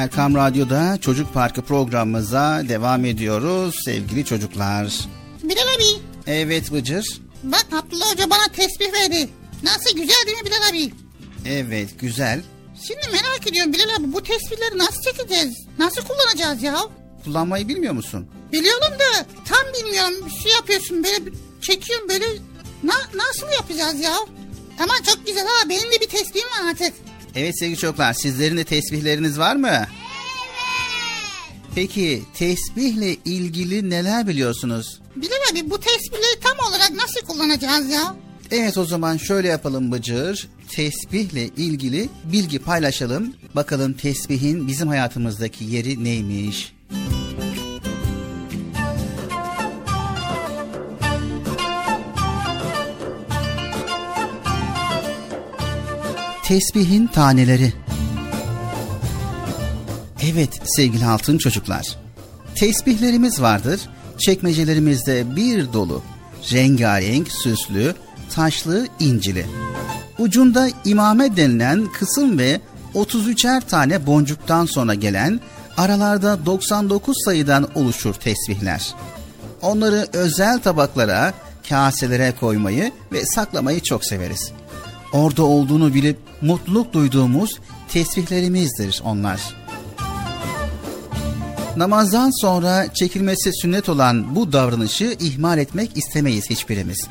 Erkam Radyo'da Çocuk Parkı programımıza devam ediyoruz sevgili çocuklar. Bilal abi Evet Bıcır. bak Abdullah Hoca bana tesbih verdi. Nasıl güzel değil mi Bilal abi? Evet güzel. Şimdi merak ediyorum Bilal abi bu tesbihleri nasıl çekeceğiz? Nasıl kullanacağız ya? Kullanmayı bilmiyor musun? Biliyorum da tam bilmiyorum. Bir şey yapıyorsun böyle çekiyorsun böyle. Na, nasıl yapacağız ya? Ama çok güzel ha benim de bir tesbihim var artık. Evet sevgili çocuklar sizlerin de tesbihleriniz var mı? Evet. Peki tesbihle ilgili neler biliyorsunuz? Bilal abi bu tesbihleri tam olarak nasıl kullanacağız ya? Evet o zaman şöyle yapalım Bıcır. Tesbihle ilgili bilgi paylaşalım. Bakalım tesbihin bizim hayatımızdaki yeri neymiş? Tesbihin taneleri. Evet sevgili altın çocuklar. Tesbihlerimiz vardır. Çekmecelerimizde bir dolu. Rengarenk, süslü, taşlı, incili. Ucunda imame denilen kısım ve 33'er tane boncuktan sonra gelen aralarda 99 sayıdan oluşur tesbihler. Onları özel tabaklara, kaselere koymayı ve saklamayı çok severiz. Orada olduğunu bilip mutluluk duyduğumuz tesbihlerimizdir onlar. Namazdan sonra çekilmesi sünnet olan bu davranışı ihmal etmek istemeyiz hiçbirimiz.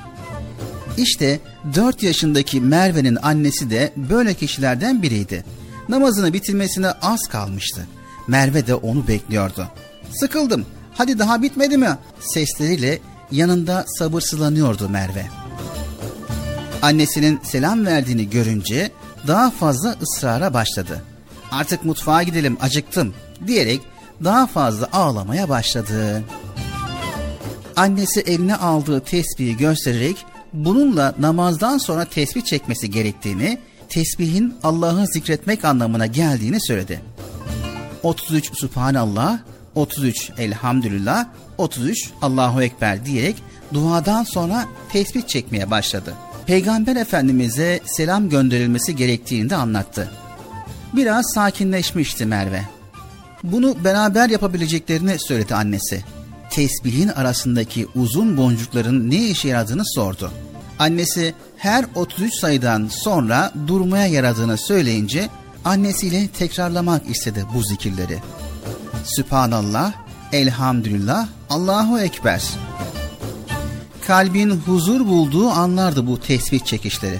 İşte 4 yaşındaki Merve'nin annesi de böyle kişilerden biriydi. Namazını bitirmesine az kalmıştı. Merve de onu bekliyordu. Sıkıldım, hadi daha bitmedi mi? Sesleriyle yanında sabırsızlanıyordu Merve. Annesinin selam verdiğini görünce daha fazla ısrara başladı. Artık mutfağa gidelim acıktım diyerek daha fazla ağlamaya başladı. Annesi eline aldığı tesbihi göstererek bununla namazdan sonra tesbih çekmesi gerektiğini, tesbihin Allah'ı zikretmek anlamına geldiğini söyledi. 33 Subhanallah, 33 Elhamdülillah, 33 Allahu Ekber diyerek duadan sonra tesbih çekmeye başladı. Peygamber Efendimiz'e selam gönderilmesi gerektiğini de anlattı. Biraz sakinleşmişti Merve. Bunu beraber yapabileceklerini söyledi annesi. Tesbihin arasındaki uzun boncukların ne işe yaradığını sordu. Annesi her 33 sayıdan sonra durmaya yaradığını söyleyince annesiyle tekrarlamak istedi bu zikirleri. Sübhanallah, Elhamdülillah, Allahu Ekber. Kalbin huzur bulduğu anlardı bu tesbih çekişleri.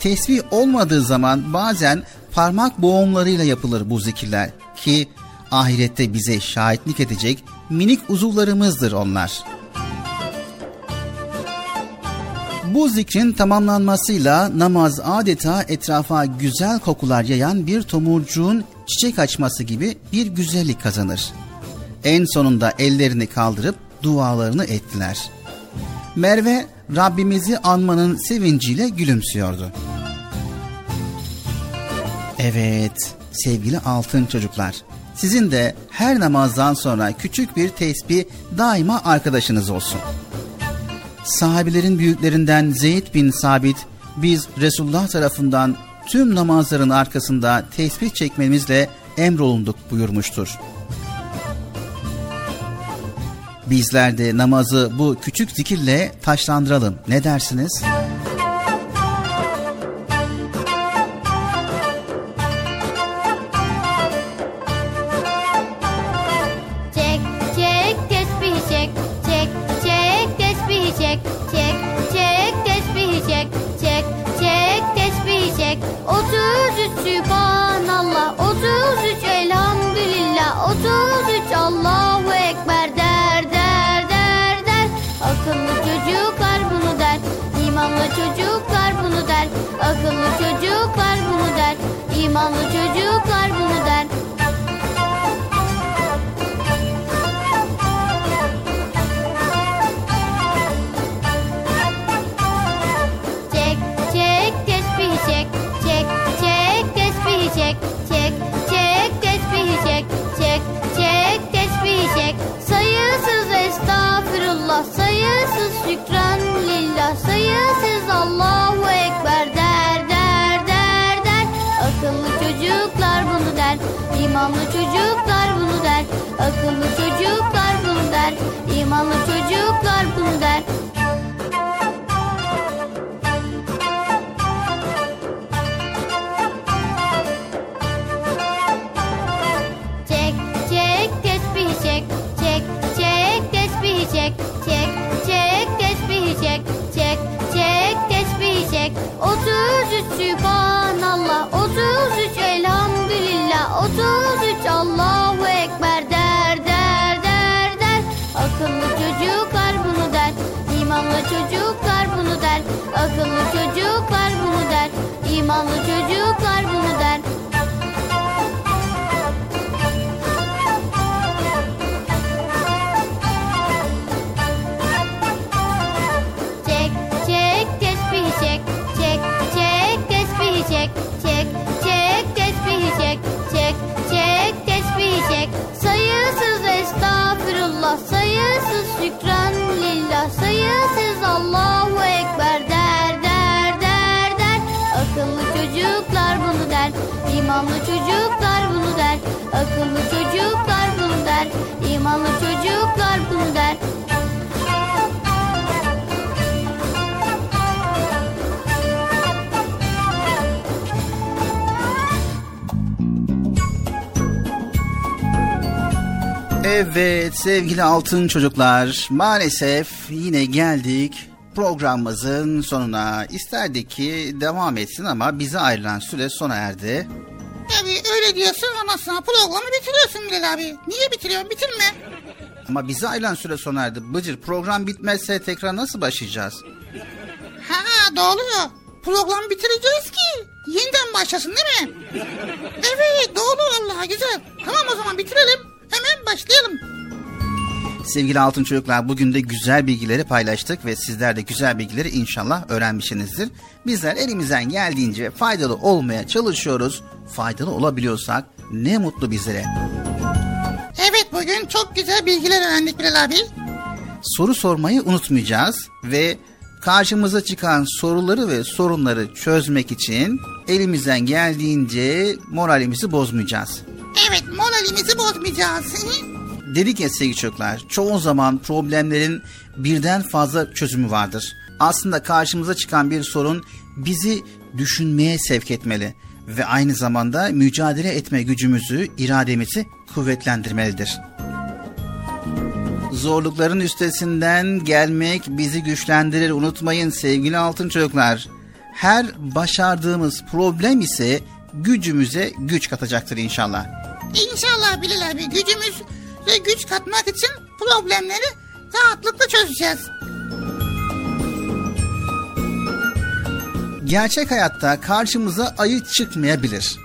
Tesbih olmadığı zaman bazen parmak boğumlarıyla yapılır bu zikirler ki ahirette bize şahitlik edecek minik uzuvlarımızdır onlar. Bu zikrin tamamlanmasıyla namaz adeta etrafa güzel kokular yayan bir tomurcuğun çiçek açması gibi bir güzellik kazanır. En sonunda ellerini kaldırıp dualarını ettiler. Merve Rabbimizi anmanın sevinciyle gülümsüyordu. Evet sevgili altın çocuklar sizin de her namazdan sonra küçük bir tesbih daima arkadaşınız olsun. Sahabilerin büyüklerinden Zeyd bin Sabit biz Resulullah tarafından tüm namazların arkasında tesbih çekmemizle emrolunduk buyurmuştur. Bizler de namazı bu küçük zikirle taşlandıralım. Ne dersiniz? Çek şükran lillah sayısız Allahu ekber der der der der. Akıllı çocuklar bunu der imanlı çocuklar bunu der. Akıllı çocuklar bunu der imanlı çocuklar Evet sevgili altın çocuklar maalesef yine geldik programımızın sonuna. İsterdik ki devam etsin ama bize ayrılan süre sona erdi. Abi öyle diyorsun ama sonra programı bitiriyorsun Bilal abi. Niye bitiriyorsun? Bitirme. Ama bize ayrılan süre sona erdi. Bıcır program bitmezse tekrar nasıl başlayacağız? Ha doğru ya. Programı bitireceğiz ki yeniden başlasın değil mi? Evet doğru Allah güzel. Tamam o zaman bitirelim. Hemen başlayalım. Sevgili altın çocuklar bugün de güzel bilgileri paylaştık ve sizler de güzel bilgileri inşallah öğrenmişsinizdir. Bizler elimizden geldiğince faydalı olmaya çalışıyoruz. Faydalı olabiliyorsak ne mutlu bizlere. Evet bugün çok güzel bilgiler öğrendik Bilal abi. Soru sormayı unutmayacağız ve karşımıza çıkan soruları ve sorunları çözmek için elimizden geldiğince moralimizi bozmayacağız. Evet moralimizi bozmayacağız. Dedik ya sevgili çocuklar, çoğu zaman problemlerin birden fazla çözümü vardır. Aslında karşımıza çıkan bir sorun bizi düşünmeye sevk etmeli ve aynı zamanda mücadele etme gücümüzü, irademizi kuvvetlendirmelidir. Zorlukların üstesinden gelmek bizi güçlendirir. Unutmayın sevgili altın çocuklar. Her başardığımız problem ise gücümüze güç katacaktır inşallah. İnşallah Bilal abi gücümüz ve güç katmak için problemleri rahatlıkla çözeceğiz. Gerçek hayatta karşımıza ayı çıkmayabilir.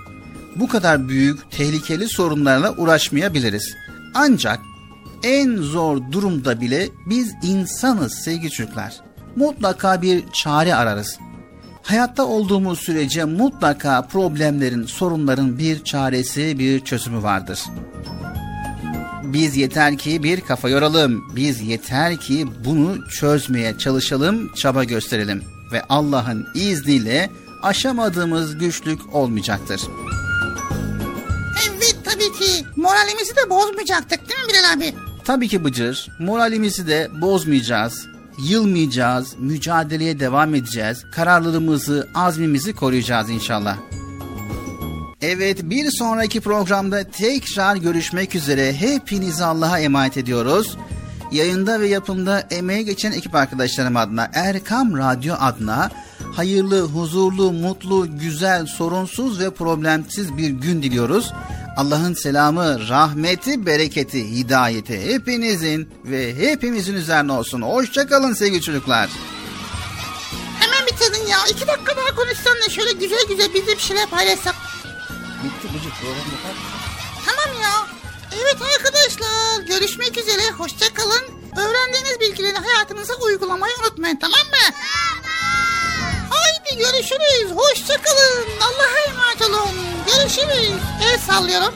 Bu kadar büyük, tehlikeli sorunlarla uğraşmayabiliriz. Ancak en zor durumda bile biz insanız sevgili çocuklar. Mutlaka bir çare ararız. Hayatta olduğumuz sürece mutlaka problemlerin, sorunların bir çaresi, bir çözümü vardır. Biz yeter ki bir kafa yoralım. Biz yeter ki bunu çözmeye çalışalım, çaba gösterelim ve Allah'ın izniyle aşamadığımız güçlük olmayacaktır. Evet tabii ki moralimizi de bozmayacaktık değil mi Bilal abi? Tabii ki Bıcır, moralimizi de bozmayacağız, yılmayacağız, mücadeleye devam edeceğiz, kararlılığımızı, azmimizi koruyacağız inşallah. Evet bir sonraki programda tekrar görüşmek üzere hepinizi Allah'a emanet ediyoruz. Yayında ve yapımda emeğe geçen ekip arkadaşlarım adına Erkam Radyo adına hayırlı, huzurlu, mutlu, güzel, sorunsuz ve problemsiz bir gün diliyoruz. Allah'ın selamı, rahmeti, bereketi, hidayeti hepinizin ve hepimizin üzerine olsun. Hoşçakalın sevgili çocuklar. Hemen bitirdin ya. İki dakika daha konuşsan da şöyle güzel güzel biz de bir şeyler paylaşsak. Bitti Bıcık program yapar. Tamam ya. Evet arkadaşlar görüşmek üzere hoşça kalın. Öğrendiğiniz bilgileri hayatınıza uygulamayı unutmayın tamam mı? Haydi görüşürüz. Hoşça kalın. Allah'a emanet olun. Görüşürüz. El sallıyorum.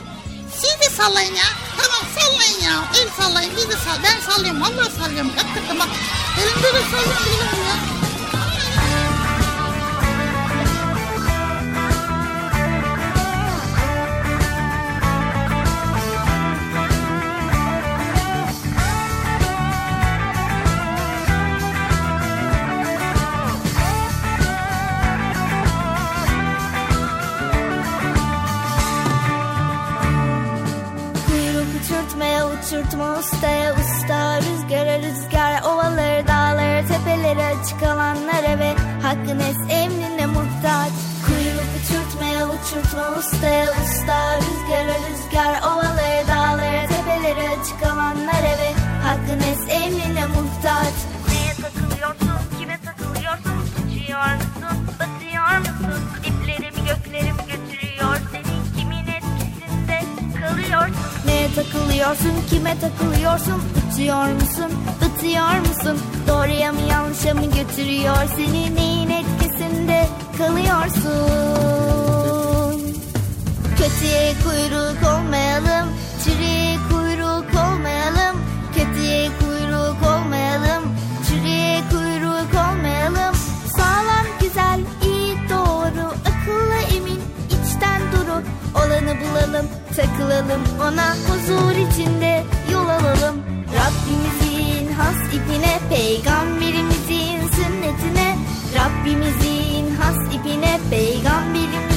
Siz de sallayın ya. Tamam sallayın ya. El sallayın. Biz de sall. Ben sallıyorum. Vallahi sallıyorum. Hakikaten bak. Elimde de sallıyorum. ya. Ustaya usta Rüzgara rüzgar ovaları dağları tepeleri açık alanlara ve hakkın es emrine muhtaç Neye takılıyorsun, kime takılıyorsun? Uçuyor musun, batıyor musun? Diplerimi göklerim götürüyor seni kimin etkisinde kalıyorsun? Neye takılıyorsun, kime takılıyorsun? Uçuyor musun, batıyor musun? Doğruya mı yanlışa mı götürüyor seni? Neyin etkisinde kalıyorsun? Kötüye kuyruk olmayalım, çürüye kuyruk olmayalım. Kötüye kuyruk olmayalım, çürüye kuyruk olmayalım. Sağlam, güzel, iyi, doğru, akıllı, emin, içten duru. Olanı bulalım, takılalım ona huzur içinde yol alalım. Rabbimizin has ipine, peygamberimizin sünnetine. Rabbimizin has ipine, peygamberimizin